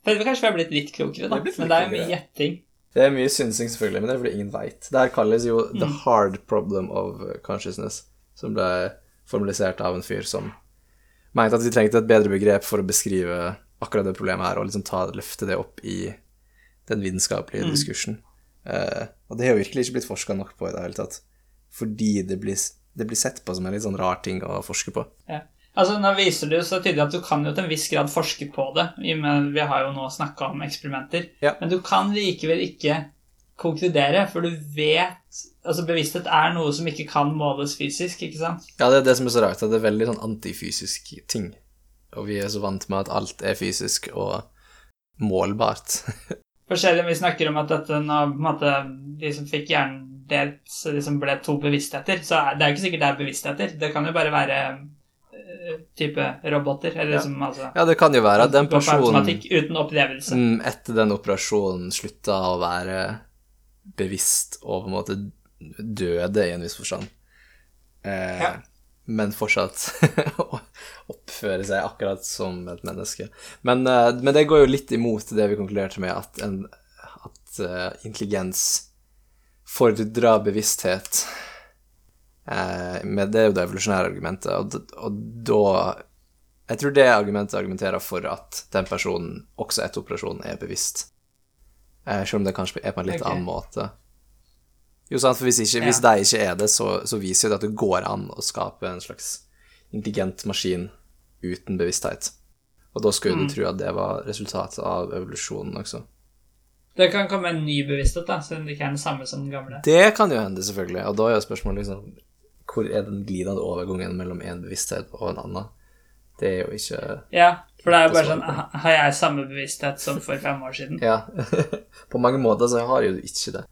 For Kanskje vi har blitt litt klokere, da. Det Men det er mye gjetting. Det er mye synsing, selvfølgelig, men det er fordi ingen veit. Det her kalles jo the hard problem of consciousness, som ble formalisert av en fyr som mente at vi trengte et bedre begrep for å beskrive akkurat det problemet her, og liksom ta, løfte det opp i den vitenskapelige diskursen. Uh, og det har jo virkelig ikke blitt forska nok på i det hele tatt, fordi det blir, det blir sett på som en litt sånn rar ting å forske på. Ja. Altså, Nå viser det jo så tydelig at du kan jo til en viss grad forske på det. i og med Vi har jo nå snakka om eksperimenter. Ja. Men du kan likevel ikke konkludere, for du vet Altså, bevissthet er noe som ikke kan måles fysisk, ikke sant? Ja, det er det som er så rart, at det er veldig sånn antifysisk ting. Og vi er så vant med at alt er fysisk og målbart. Forskjellig vi snakker om at dette nå på en måte De som fikk hjernen delt, så de ble to bevisstheter, så er det er jo ikke sikkert det er bevisstheter. Det kan jo bare være eh, type roboter, eller Ja. Som, altså Ja, det kan jo være at den personen uten opplevelse. mm, etter den operasjonen slutta å være bevisst og på en måte døde i en viss forstand. Eh, Ja. Men fortsatt oppføre seg akkurat som et menneske. Men, eh, men det går jo litt imot det vi konkluderte med, at, en, at eh, intelligens fordrer bevissthet. men med det er jo det evolusjonære argumentet, og, og da Jeg tror det argumentet argumenterer for at den personen også etter operasjonen er bevisst. Eh, selv om det kanskje er på en litt okay. annen måte. Jo, sant, for hvis, ikke, hvis Ja. de ikke er det, så, så viser jo det at det går an å skape en slags intelligent maskin uten bevissthet. Og da skulle Mm. du tro at det var resultatet av evolusjonen også. Det kan komme en ny bevissthet, da, så det ikke er den samme som den gamle. Det kan jo hende, selvfølgelig. Og da er jo spørsmålet liksom Hvor er den glidende overgangen mellom en bevissthet og en annen? Det er jo ikke Ja, for det er jo bare sånn Har jeg samme bevissthet som for fem år siden? Ja. på mange måter så har jeg jo ikke det.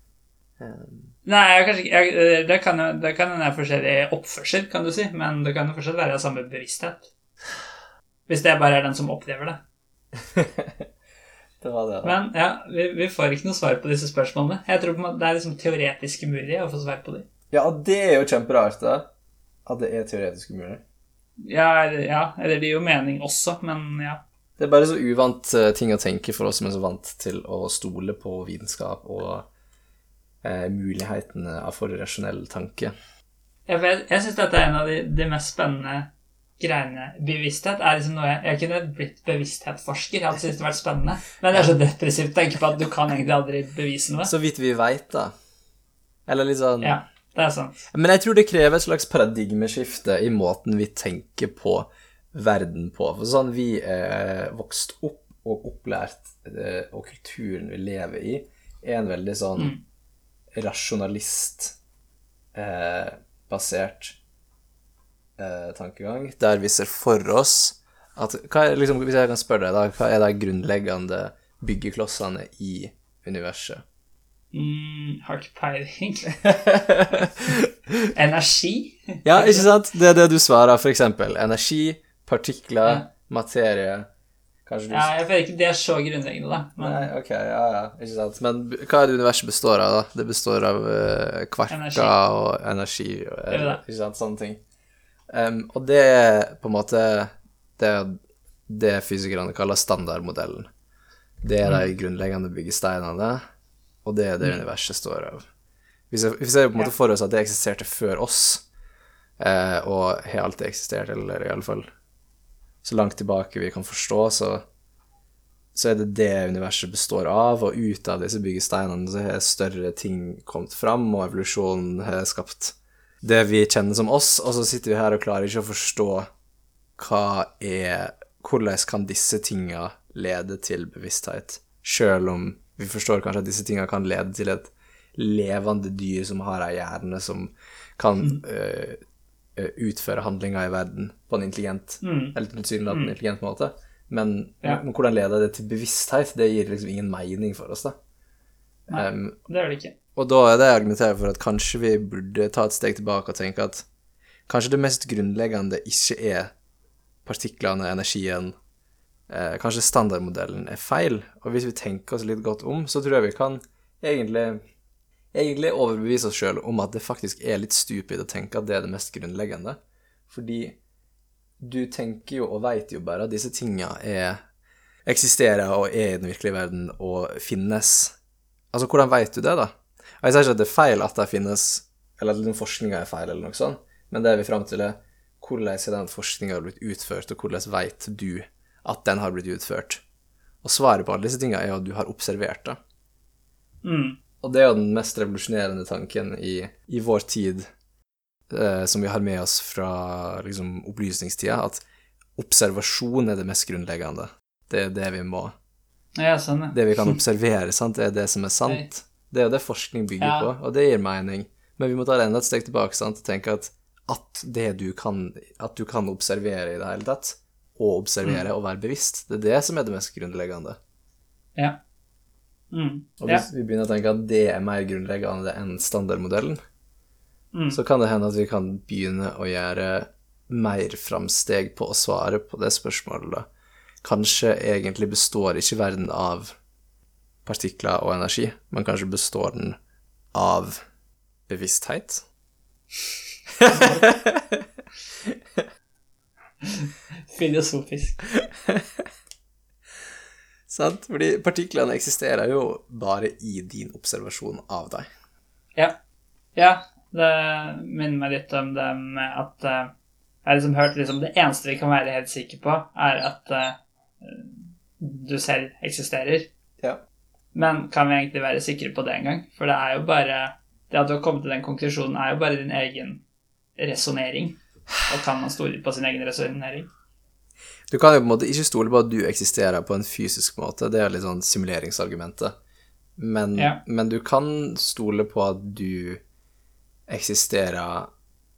Nei, jeg, kanskje, ikke- jeg, det kan jo det være forskjellig oppførsel, kan du si, men det kan jo fortsatt være samme bevissthet. Hvis det bare er den som opplever det. Det var det, da. Men ja, vi, vi får ikke noe svar på disse spørsmålene. Jeg tror det er liksom teoretisk umulig å få svar på dem. Ja, og det er jo kjemperart, da. At det er teoretisk umulig. Ja, eller- ja, eller det gir jo mening også, men ja. Det er bare så uvant eh, ting å tenke for oss som er så vant til å stole på vitenskap og eh, mulighetene for rasjonell tanke. Jeg, vet- jeg syns dette er en av de, de mest spennende greiene. Bevissthet er liksom noe jeg, jeg kunne blitt bevissthetsforsker. Jeg hadde syntes det vært spennende. Men det er så depressivt å tenke på at du kan egentlig aldri bevise noe. Så vidt vi veit, da. Eller litt sånn Ja, det er sant. Men jeg tror det krever et slags paradigmeskifte i måten vi tenker på verden på. For sånn vi er vokst opp og opplært, eh, og kulturen vi lever i, er en veldig sånn rasjonalist eh, basert eh, tankegang, der vi ser for oss at hva er, liksom, Hvis jeg kan spørre deg, da, hva er de grunnleggende byggeklossene i universet? Mm, har ikke peiling. Energi? Ja, ikke sant? Det er det du svarer. For eksempel energi, Partikler, Ja. materie Kanskje du Ja, jeg føler ikke det er så grunnleggende, da. Men Nei, ok, ja, ja, ikke sant. Men hva er det universet består av, da? Det består av uh, kvarker Energi. og energi og er. Ikke sant, sånne ting. Um, og det er på en måte det, det fysikerne kaller standardmodellen. Det er Mm. de grunnleggende byggesteinene, og det er det universet står av. Vi ser, vi ser på en måte for oss at det eksisterte før oss, eh, og har alltid eksistert, eller i alle fall så langt tilbake vi kan forstå, så så er det det universet består av, og ut av disse byggesteinene så har større ting kommet fram, og evolusjonen har skapt det vi kjenner som oss, og så sitter vi her og klarer ikke å forstå hva er Hvordan kan disse tinga lede til bevissthet, sjøl om vi forstår kanskje at disse tinga kan lede til et levende dyr som har ei hjerne som kan øh, øh, utføre handlinger i verden på en intelligent Mm. eller tilsynelatende intelligent måte. Men, Ja. men hvordan leder det til bevissthet? Det gir liksom ingen mening for oss, da. Nei. Um, det er det ikke. og da er det jeg argumenterer for at kanskje vi burde ta et steg tilbake og tenke at kanskje det mest grunnleggende ikke er partiklene, energien, eh, kanskje standardmodellen er feil. Og hvis vi tenker oss litt godt om, så tror jeg vi kan egentlig, egentlig overbevise oss sjøl om at det faktisk er litt stupid å tenke at det er det mest grunnleggende. Fordi du tenker jo og veit jo bare at disse tinga er eksisterer og er i den virkelige verden og finnes. Altså, hvordan veit du det, da? Jeg sier ikke at det er feil at det finnes, eller at forskninga er feil, eller noe sånt, men det er vi fram til er hvordan er den forskninga blitt utført, og hvordan veit du at den har blitt utført? Og svaret på alle disse tinga er jo at du har observert det. Mm. Og det er jo den mest revolusjonerende tanken i, i vår tid, eh, som vi har med oss fra liksom, opplysningstida, at observasjon er det mest grunnleggende. Det er det vi må Ja, sånn, ja. Det vi kan observere, sant, er det som er sant. Det er jo det forskning bygger Ja. på, og det gir mening. Men vi må ta det enda et steg tilbake sant, og tenke at, at det du kan At du kan observere i det hele tatt, og observere og være bevisst, det er det som er det mest grunnleggende. Ja. Mm. Og ja. hvis vi begynner å tenke at det er mer grunnleggende enn standardmodellen, Mm. så kan det hende at vi kan begynne å gjøre mer framsteg på å svare på det spørsmålet, da. Kanskje egentlig består ikke verden av partikler og energi, men kanskje består den av bevissthet? Filosofisk. Sant? Fordi partiklene eksisterer jo bare i din observasjon av deg. Ja. Ja, det minner meg litt om det med at uh, Jeg liksom hørte liksom Det eneste vi kan være helt sikre på, er at uh, du selv eksisterer. Ja. Men kan vi egentlig være sikre på det engang? For det er jo bare Det at du har kommet til den konklusjonen, er jo bare din egen resonnering. Og kan man stole på sin egen resonnering? Du kan jo på en måte ikke stole på at du eksisterer på en fysisk måte, det er litt sånn simuleringsargumentet. Men, Ja. men du kan stole på at du eksisterer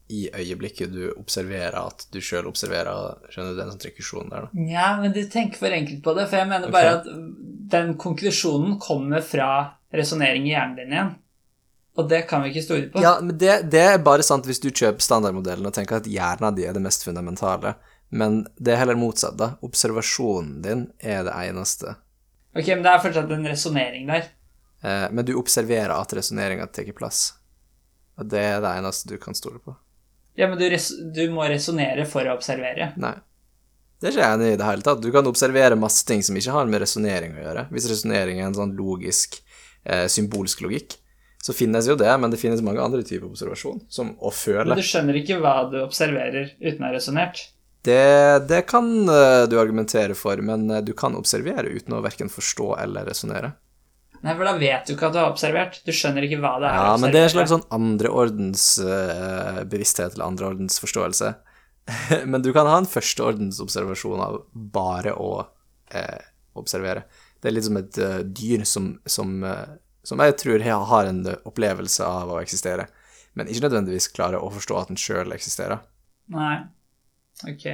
i øyeblikket du observerer at du sjøl observerer Skjønner du den sånn rekusjonen der, da? Ja, men du tenker for enkelt på det. For jeg mener bare at den konklusjonen kommer fra resonnering i hjernen din igjen. Og det kan vi ikke stole på. Ja, men det, det er bare sant hvis du kjøper standardmodellen og tenker at hjernen din er det mest fundamentale. Men det er heller motsatt, da. Observasjonen din er det eneste. Ok, men det er fortsatt en resonnering der. Eh, men du observerer at resonneringa tar plass. Og det er det eneste du kan stole på. Ja, men du, du må resonnere for å observere. Nei. Det er ikke jeg enig i i det hele tatt. Du kan observere masse ting som ikke har med resonnering å gjøre. Hvis resonnering er en sånn logisk, eh, symbolsk logikk, så finnes jo det, men det finnes mange andre typer observasjon, som å føle. Men du skjønner ikke hva du observerer uten å ha resonnert. Det, det kan eh, du argumentere for, men eh, du kan observere uten å verken forstå eller resonnere. Nei, for da vet du ikke at du har observert. Du skjønner ikke hva det er Ja, men det er en slags sånn andreordens uh, bevissthet eller andreordens forståelse. men du kan ha en førsteordens observasjon av bare å eh, observere. Det er litt som et uh, dyr som, som, uh, som jeg tror har en opplevelse av å eksistere, men ikke nødvendigvis klarer å forstå at den sjøl eksisterer. Nei. Ok.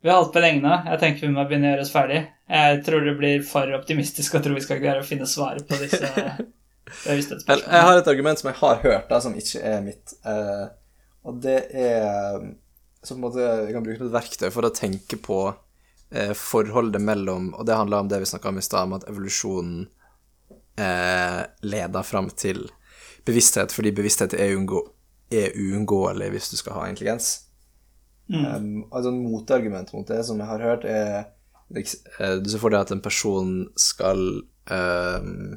Vi har holdt på lenge nå. Jeg tenker vi må begynne å gjøre oss ferdig. Jeg tror det blir for optimistisk å tro vi skal klare å finne svaret på disse bevissthetsspørsmålene. jeg har et argument som jeg har hørt, da, som ikke er mitt. eh, og det er Så på en måte jeg kan bruke som et verktøy for å tenke på eh, forholdet mellom Og det handler om det vi snakka om i stad, om at evolusjonen eh, leder fram til bevissthet, fordi bevissthet er, er uunngåelig hvis du skal ha intelligens. Mm. Um, altså en motargument mot det som jeg har hørt, er eh, Du ser for deg at en person skal um,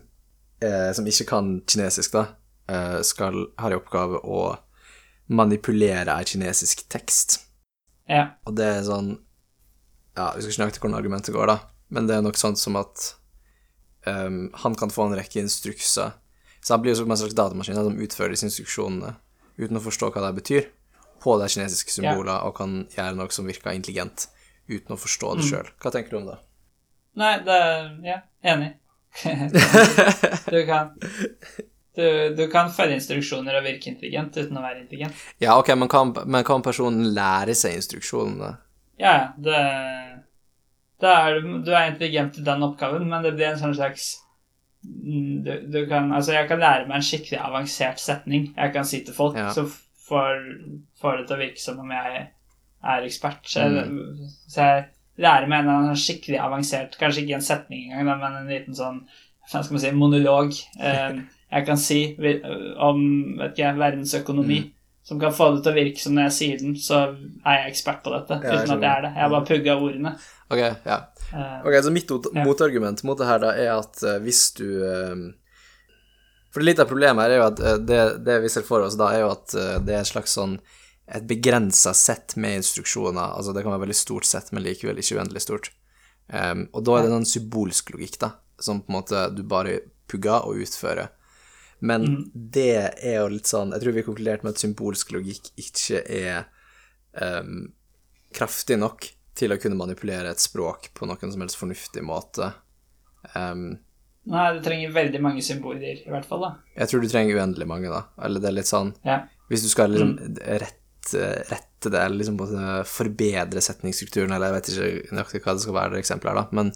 eh, Som ikke kan kinesisk, da, eh, skal har i oppgave å manipulere ei kinesisk tekst. Ja. Og det er sånn Ja, vi skal ikke til hvordan argumentet går, da, men det er nok sånn som at um, han kan få en rekke instrukser. Så han blir jo som en slags datamaskin som utfører disse instruksjonene uten å forstå hva det betyr, på de kinesiske symboler, og kan gjøre noe som virker intelligent uten å forstå det sjøl. Hva tenker du om det? Nei, det er Ja, enig. du kan du, du kan følge instruksjoner og virke intelligent uten å være intelligent. Ja, ok, men kan, men kan personen lære seg instruksjonene? Ja, det, det er du, er intelligent til den oppgaven, men det blir en sånn slags mm, du, du kan, altså Jeg kan lære meg en skikkelig avansert setning. Jeg kan si til folk, Ja. så får, får det til å virke som om jeg er ekspert. Så jeg, så jeg lærer meg en annen skikkelig avansert Kanskje ikke en setning engang, men en liten sånn hva skal man si, monolog eh, jeg kan si om vet ikke, verdensøkonomi. verdensøkonomi. Som kan få det til å virke som når jeg sier den, så er jeg ekspert på dette. Ja, uten at jeg er det. Jeg har bare pugga ordene. Ok, ja. Eh, Ok, så mitt motargument mot det her da er at eh, hvis du eh, For litt av problemet her er jo at eh, det, det vi ser for oss da, er jo at eh, det er et slags sånn et begrensa sett med instruksjoner. Altså det kan være veldig stort sett, men likevel ikke uendelig stort. Um, og da er det en symbolsk logikk, da, som på en måte du bare pugger og utfører. Men det er jo litt sånn Jeg tror vi har konkludert med at symbolsk logikk ikke er um, kraftig nok til å kunne manipulere et språk på noen som helst fornuftig måte. Em, Nei, du trenger veldig mange symboler, i hvert fall. da. jeg tror du trenger uendelig mange, da. Eller det er litt sånn Ja. Hvis du skal liksom rette, rette det, eller liksom forbedre setningsstrukturen, eller jeg vet ikke nøyaktig hva det skal være, det eksempelet her, da, men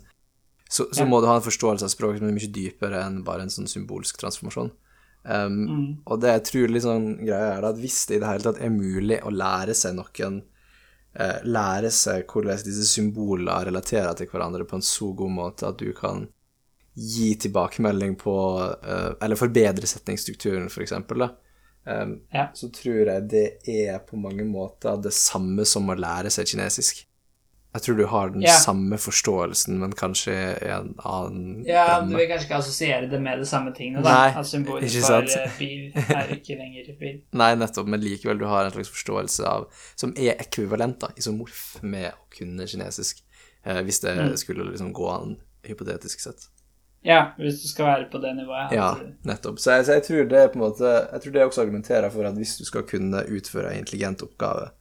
så, så Ja. må du ha en forståelse av språket som er mye dypere enn bare en sånn symbolsk transformasjon. Um, Mm. Og det jeg tror litt sånn greia er da, at hvis det i det hele tatt er mulig å lære seg noen uh, Lære seg hvordan disse symbolene relaterer til hverandre på en så god måte at du kan gi tilbakemelding på eh, Eller forbedre setningsstrukturen, for eksempel, da. Um, Ja. Så tror jeg det er på mange måter det samme som å lære seg kinesisk. Jeg tror du har den Ja. samme forståelsen, men kanskje i en annen Ja, du vil kanskje ikke assosiere det med det samme tingene, da. Nei, at symboler ikke for eh, bil er ikke lenger bil. Nei, nettopp, men likevel du har en slags forståelse av Som er ekvivalent, da, isomorf, med å kunne kinesisk. Eh, hvis det Mm. skulle liksom gå an, hypotetisk sett. Ja, hvis du skal være på det nivået. Ja, nettopp. Så jeg, så jeg tror det på en måte Jeg tror det også argumenterer for at hvis du skal kunne utføre en intelligent oppgave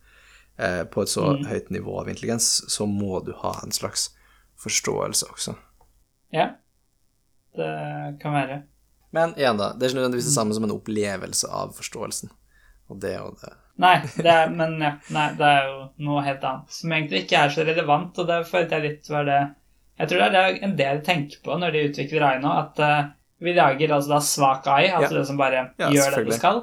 eh, på et så Mm. høyt nivå av intelligens, så må du ha en slags forståelse også. ja. Det kan være. Men igjen, da, det er ikke nødvendigvis det samme som en opplevelse av forståelsen. Og det og det. Nei, det er, men ja, nei, det er jo noe helt annet som egentlig ikke er så relevant, og det følte jeg litt var det Jeg tror det er en del tenker på når de utvikler AI nå, at eh, vi lager altså da svak AI, altså Ja. det som bare Ja, gjør det det skal,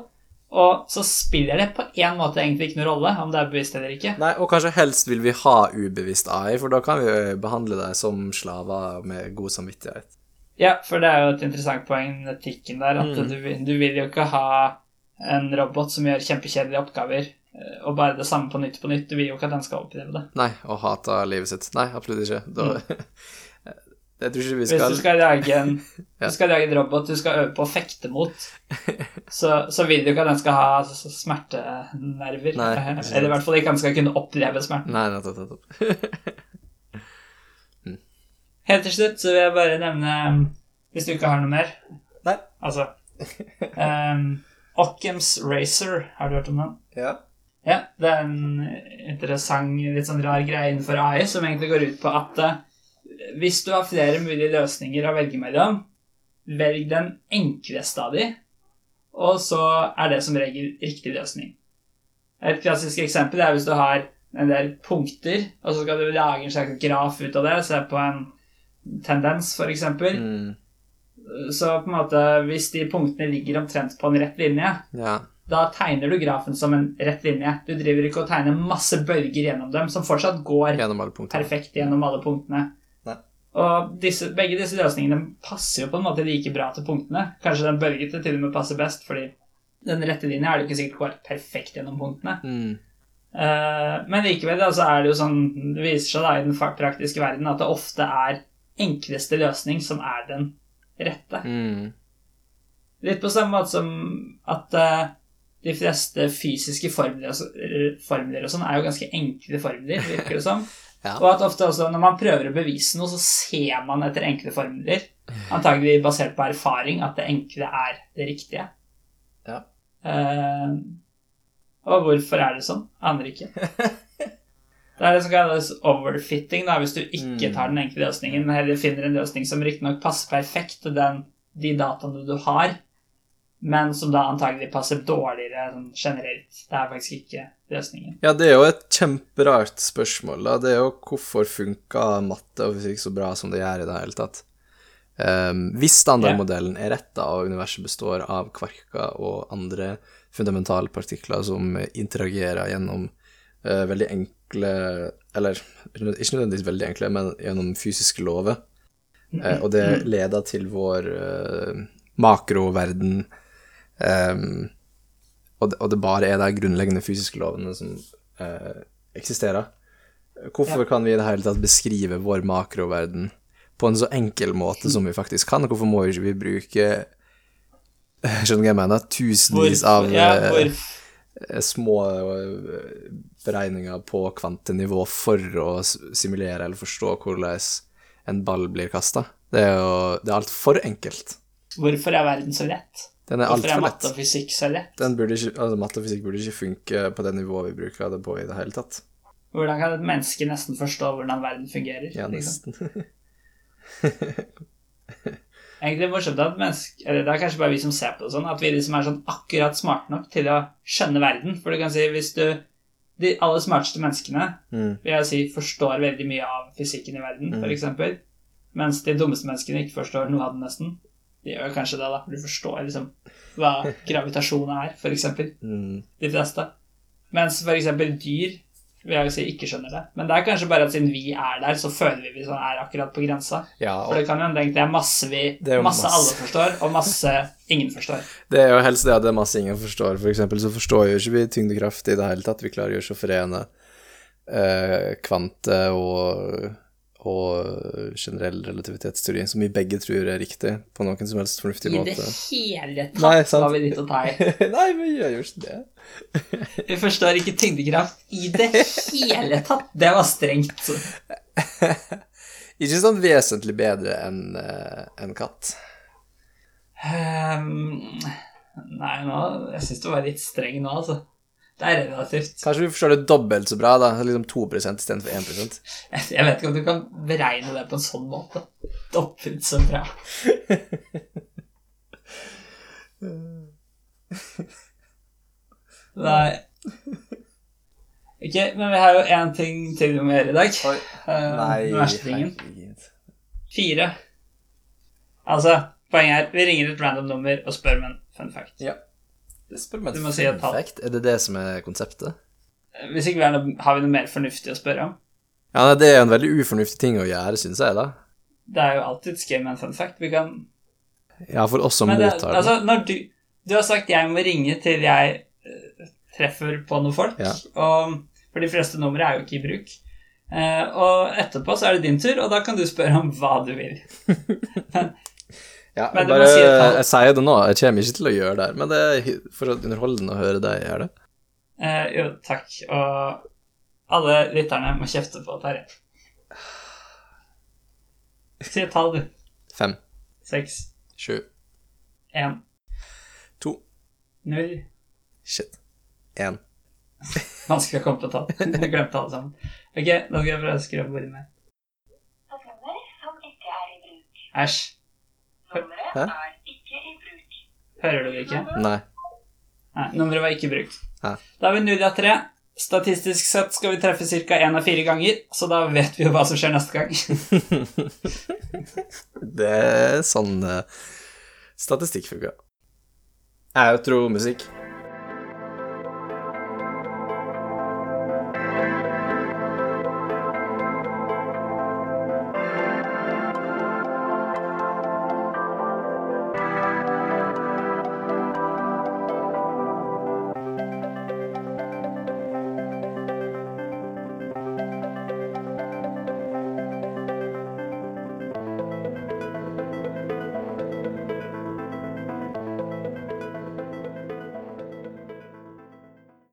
og så spiller det på en måte egentlig ikke noen rolle om det er bevisst eller ikke. Nei, og kanskje helst vil vi ha ubevisst AI, for da kan vi jo behandle deg som slaver med god samvittighet. Ja, for det er jo et interessant poeng, etikken der, at Mm. du, du vil jo ikke ha en robot som gjør kjempekjedelige oppgaver, og bare det samme på nytt på nytt. Du vil jo ikke at den skal oppleve det. Nei, og hate livet sitt. Nei, absolutt ikke. Da, jeg tror ikke vi Hvis du skal lage en, Ja. du skal lage en robot du skal øve på å fekte mot, så, så vil du ikke at den skal ha smertenerver. Nei, Eh. Eller i hvert fall ikke at den skal kunne oppleve smerten. Nei, nettopp, nettopp. Helt til slutt så vil jeg bare nevne, hvis du ikke har noe mer Nei. Altså um, Occam's Racer, har du hørt om den? Ja. Ja, det er en interessant, litt sånn rar greie innenfor AI som egentlig går ut på at eh, hvis du har flere mulige løsninger å velge mellom, velg den enkleste av de, og så er det som regel riktig løsning. Et klassisk eksempel er hvis du har en del punkter, og så skal du lage en slags graf ut av det, se på en tendens, eksempel. Mm, Så på en måte, hvis de punktene ligger omtrent på en rett linje, ja. Da tegner du grafen som en rett linje. Du driver ikke og tegner masse bølger gjennom dem, som fortsatt går Gjennom perfekt gjennom alle punktene. Nei. Og disse, begge disse løsningene passer jo på en måte like bra til punktene. Kanskje den bølgete til og med passer best, fordi den rette linja er det ikke sikkert går perfekt gjennom punktene. Mm. Uh, men likevel da, så er det jo sånn Det viser seg da i den praktiske verden at det ofte er enkleste løsning som er den rette. Mm. Litt på samme måte som at eh, de fleste fysiske formler og, eh, formler og sånn er jo ganske enkle formler, virker det som. Ja. Og at ofte også når man prøver å bevise noe, så ser man etter enkle formler. Antagelig basert på erfaring at det enkle er det riktige. Ja. Uh, og hvorfor er det sånn? Aner ikke. Det er det som kalles overfitting, da, hvis du ikke Mm. tar den enkle løsningen, men heller finner en løsning som riktignok passer perfekt til den, de dataene du har, men som da antagelig passer dårligere sånn generelt. Det er faktisk ikke løsningen. Ja, det er jo et kjemperart spørsmål. da. Det er jo hvorfor funka matte og fysikk så bra som det gjør i det hele tatt. Um, hvis standardmodellen er rett, da, og universet består av kvarker og andre fundamentale partikler som interagerer gjennom uh, veldig enkle Eller ikke nødvendigvis veldig enkle, men gjennom fysiske lover, Uh, og det leder til vår uh, makroverden um, og, det, og det bare er de grunnleggende fysiske lovene som uh, eksisterer. Hvorfor Ja. kan vi i det hele tatt beskrive vår makroverden på en så enkel måte som vi faktisk kan? Hvorfor må vi ikke bruke Skjønner du hva jeg mener? Tusenvis av ja, eh, små eh, beregninger på kvantenivå for å simulere eller forstå hvordan en ball blir kasta. Det er jo det er altfor enkelt. hvorfor er verden så lett? Den er Hvorfor er matte og fysikk så lett? Ikke, altså Matte og fysikk burde ikke funke på det nivået vi bruker det på i det hele tatt. Hvordan kan et menneske nesten forstå hvordan verden fungerer? Ja, liksom? nesten. Egentlig morsomt at mennesker Eller det er kanskje bare vi som ser på det sånn, at vi liksom er sånn akkurat smarte nok til å skjønne verden. For du kan si hvis du De aller smarteste menneskene Mm. vil jeg si forstår veldig mye av fysikken i verden, Mm. eksempel. Mens de dummeste menneskene ikke forstår noe av den nesten. De gjør kanskje det, da. for Du forstår liksom hva gravitasjon er, eksempel. Mm. De fleste. Mens eksempel dyr vil jeg jo si ikke skjønner det. Men det er kanskje bare at siden vi er der, så føler vi vi sånn er akkurat på grensa. Ja, For det kan jo hende det er masse vi er masse, masse. alle forstår, og masse ingen forstår. det er jo helst det at det er masse ingen forstår. For eksempel så forstår jo ikke vi tyngdekraft i det hele tatt. Vi klarer jo ikke å forene eh, kvante og, og generell relativitetsteori, som vi begge tror er riktig på noen som helst fornuftig måte. I det hele tatt Nei, var vi ditt å ta i. Nei, vi gjør jo ikke det. Vi forstår ikke tyngdekraft i det hele tatt. Det var strengt. Ikke sånn vesentlig bedre enn eh, en katt. Um, nei, nå Jeg syns du var litt streng nå, altså. Det er relativt. Kanskje vi forstår det dobbelt så bra, da. Liksom 2% istedenfor 1% Jeg vet ikke om du kan beregne det på en sånn måte. Dobbelt så bra. Nei. Ok, men vi har jo én ting til vi må gjøre i dag. Oi. Eh, herregud. Fire. Altså, poenget er vi ringer et random nummer og spør om en fun fact. Ja. Det spør meg Du må si et tall. Er det det som er konseptet? Hvis ikke har, vi noe mer fornuftig å spørre om. Ja, nei, Det er en veldig ufornuftig ting å gjøre, syns jeg, da. Det er jo alltid gøy med en fun fact. Vi kan Ja, for oss som Men det, mottar det. altså, når du, du har sagt jeg må ringe til jeg uh, treffer på noen folk, Ja. og, for de fleste numre er jo ikke i bruk. Uh, og etterpå så er det din tur, og da kan du spørre om hva du vil. Ja, Men bare, si jeg sier det nå, jeg kommer ikke til å gjøre det her, men det er hy- fortsatt underholdende å høre deg gjøre det. Eh, jo, takk. Og alle lytterne må kjefte på Terje. Si et tall, du. Fem, Seks, sju, én, to, null. shit, én. Vanskelig å komme på tall. Jeg glemte alle sammen. Ok, nå skal jeg prøve å skru opp bordet mitt. Er. Æsj. Nummeret Hæ? er ikke i bruk. Hører du det ikke? Nei. Nei, nummeret var ikke brukt. Hæ? Da er vi null av tre. Statistisk sett skal vi treffe ca. én av fire ganger, så da vet vi jo hva som skjer neste gang. Det er sånn uh, statistikk funker. Outromusikk.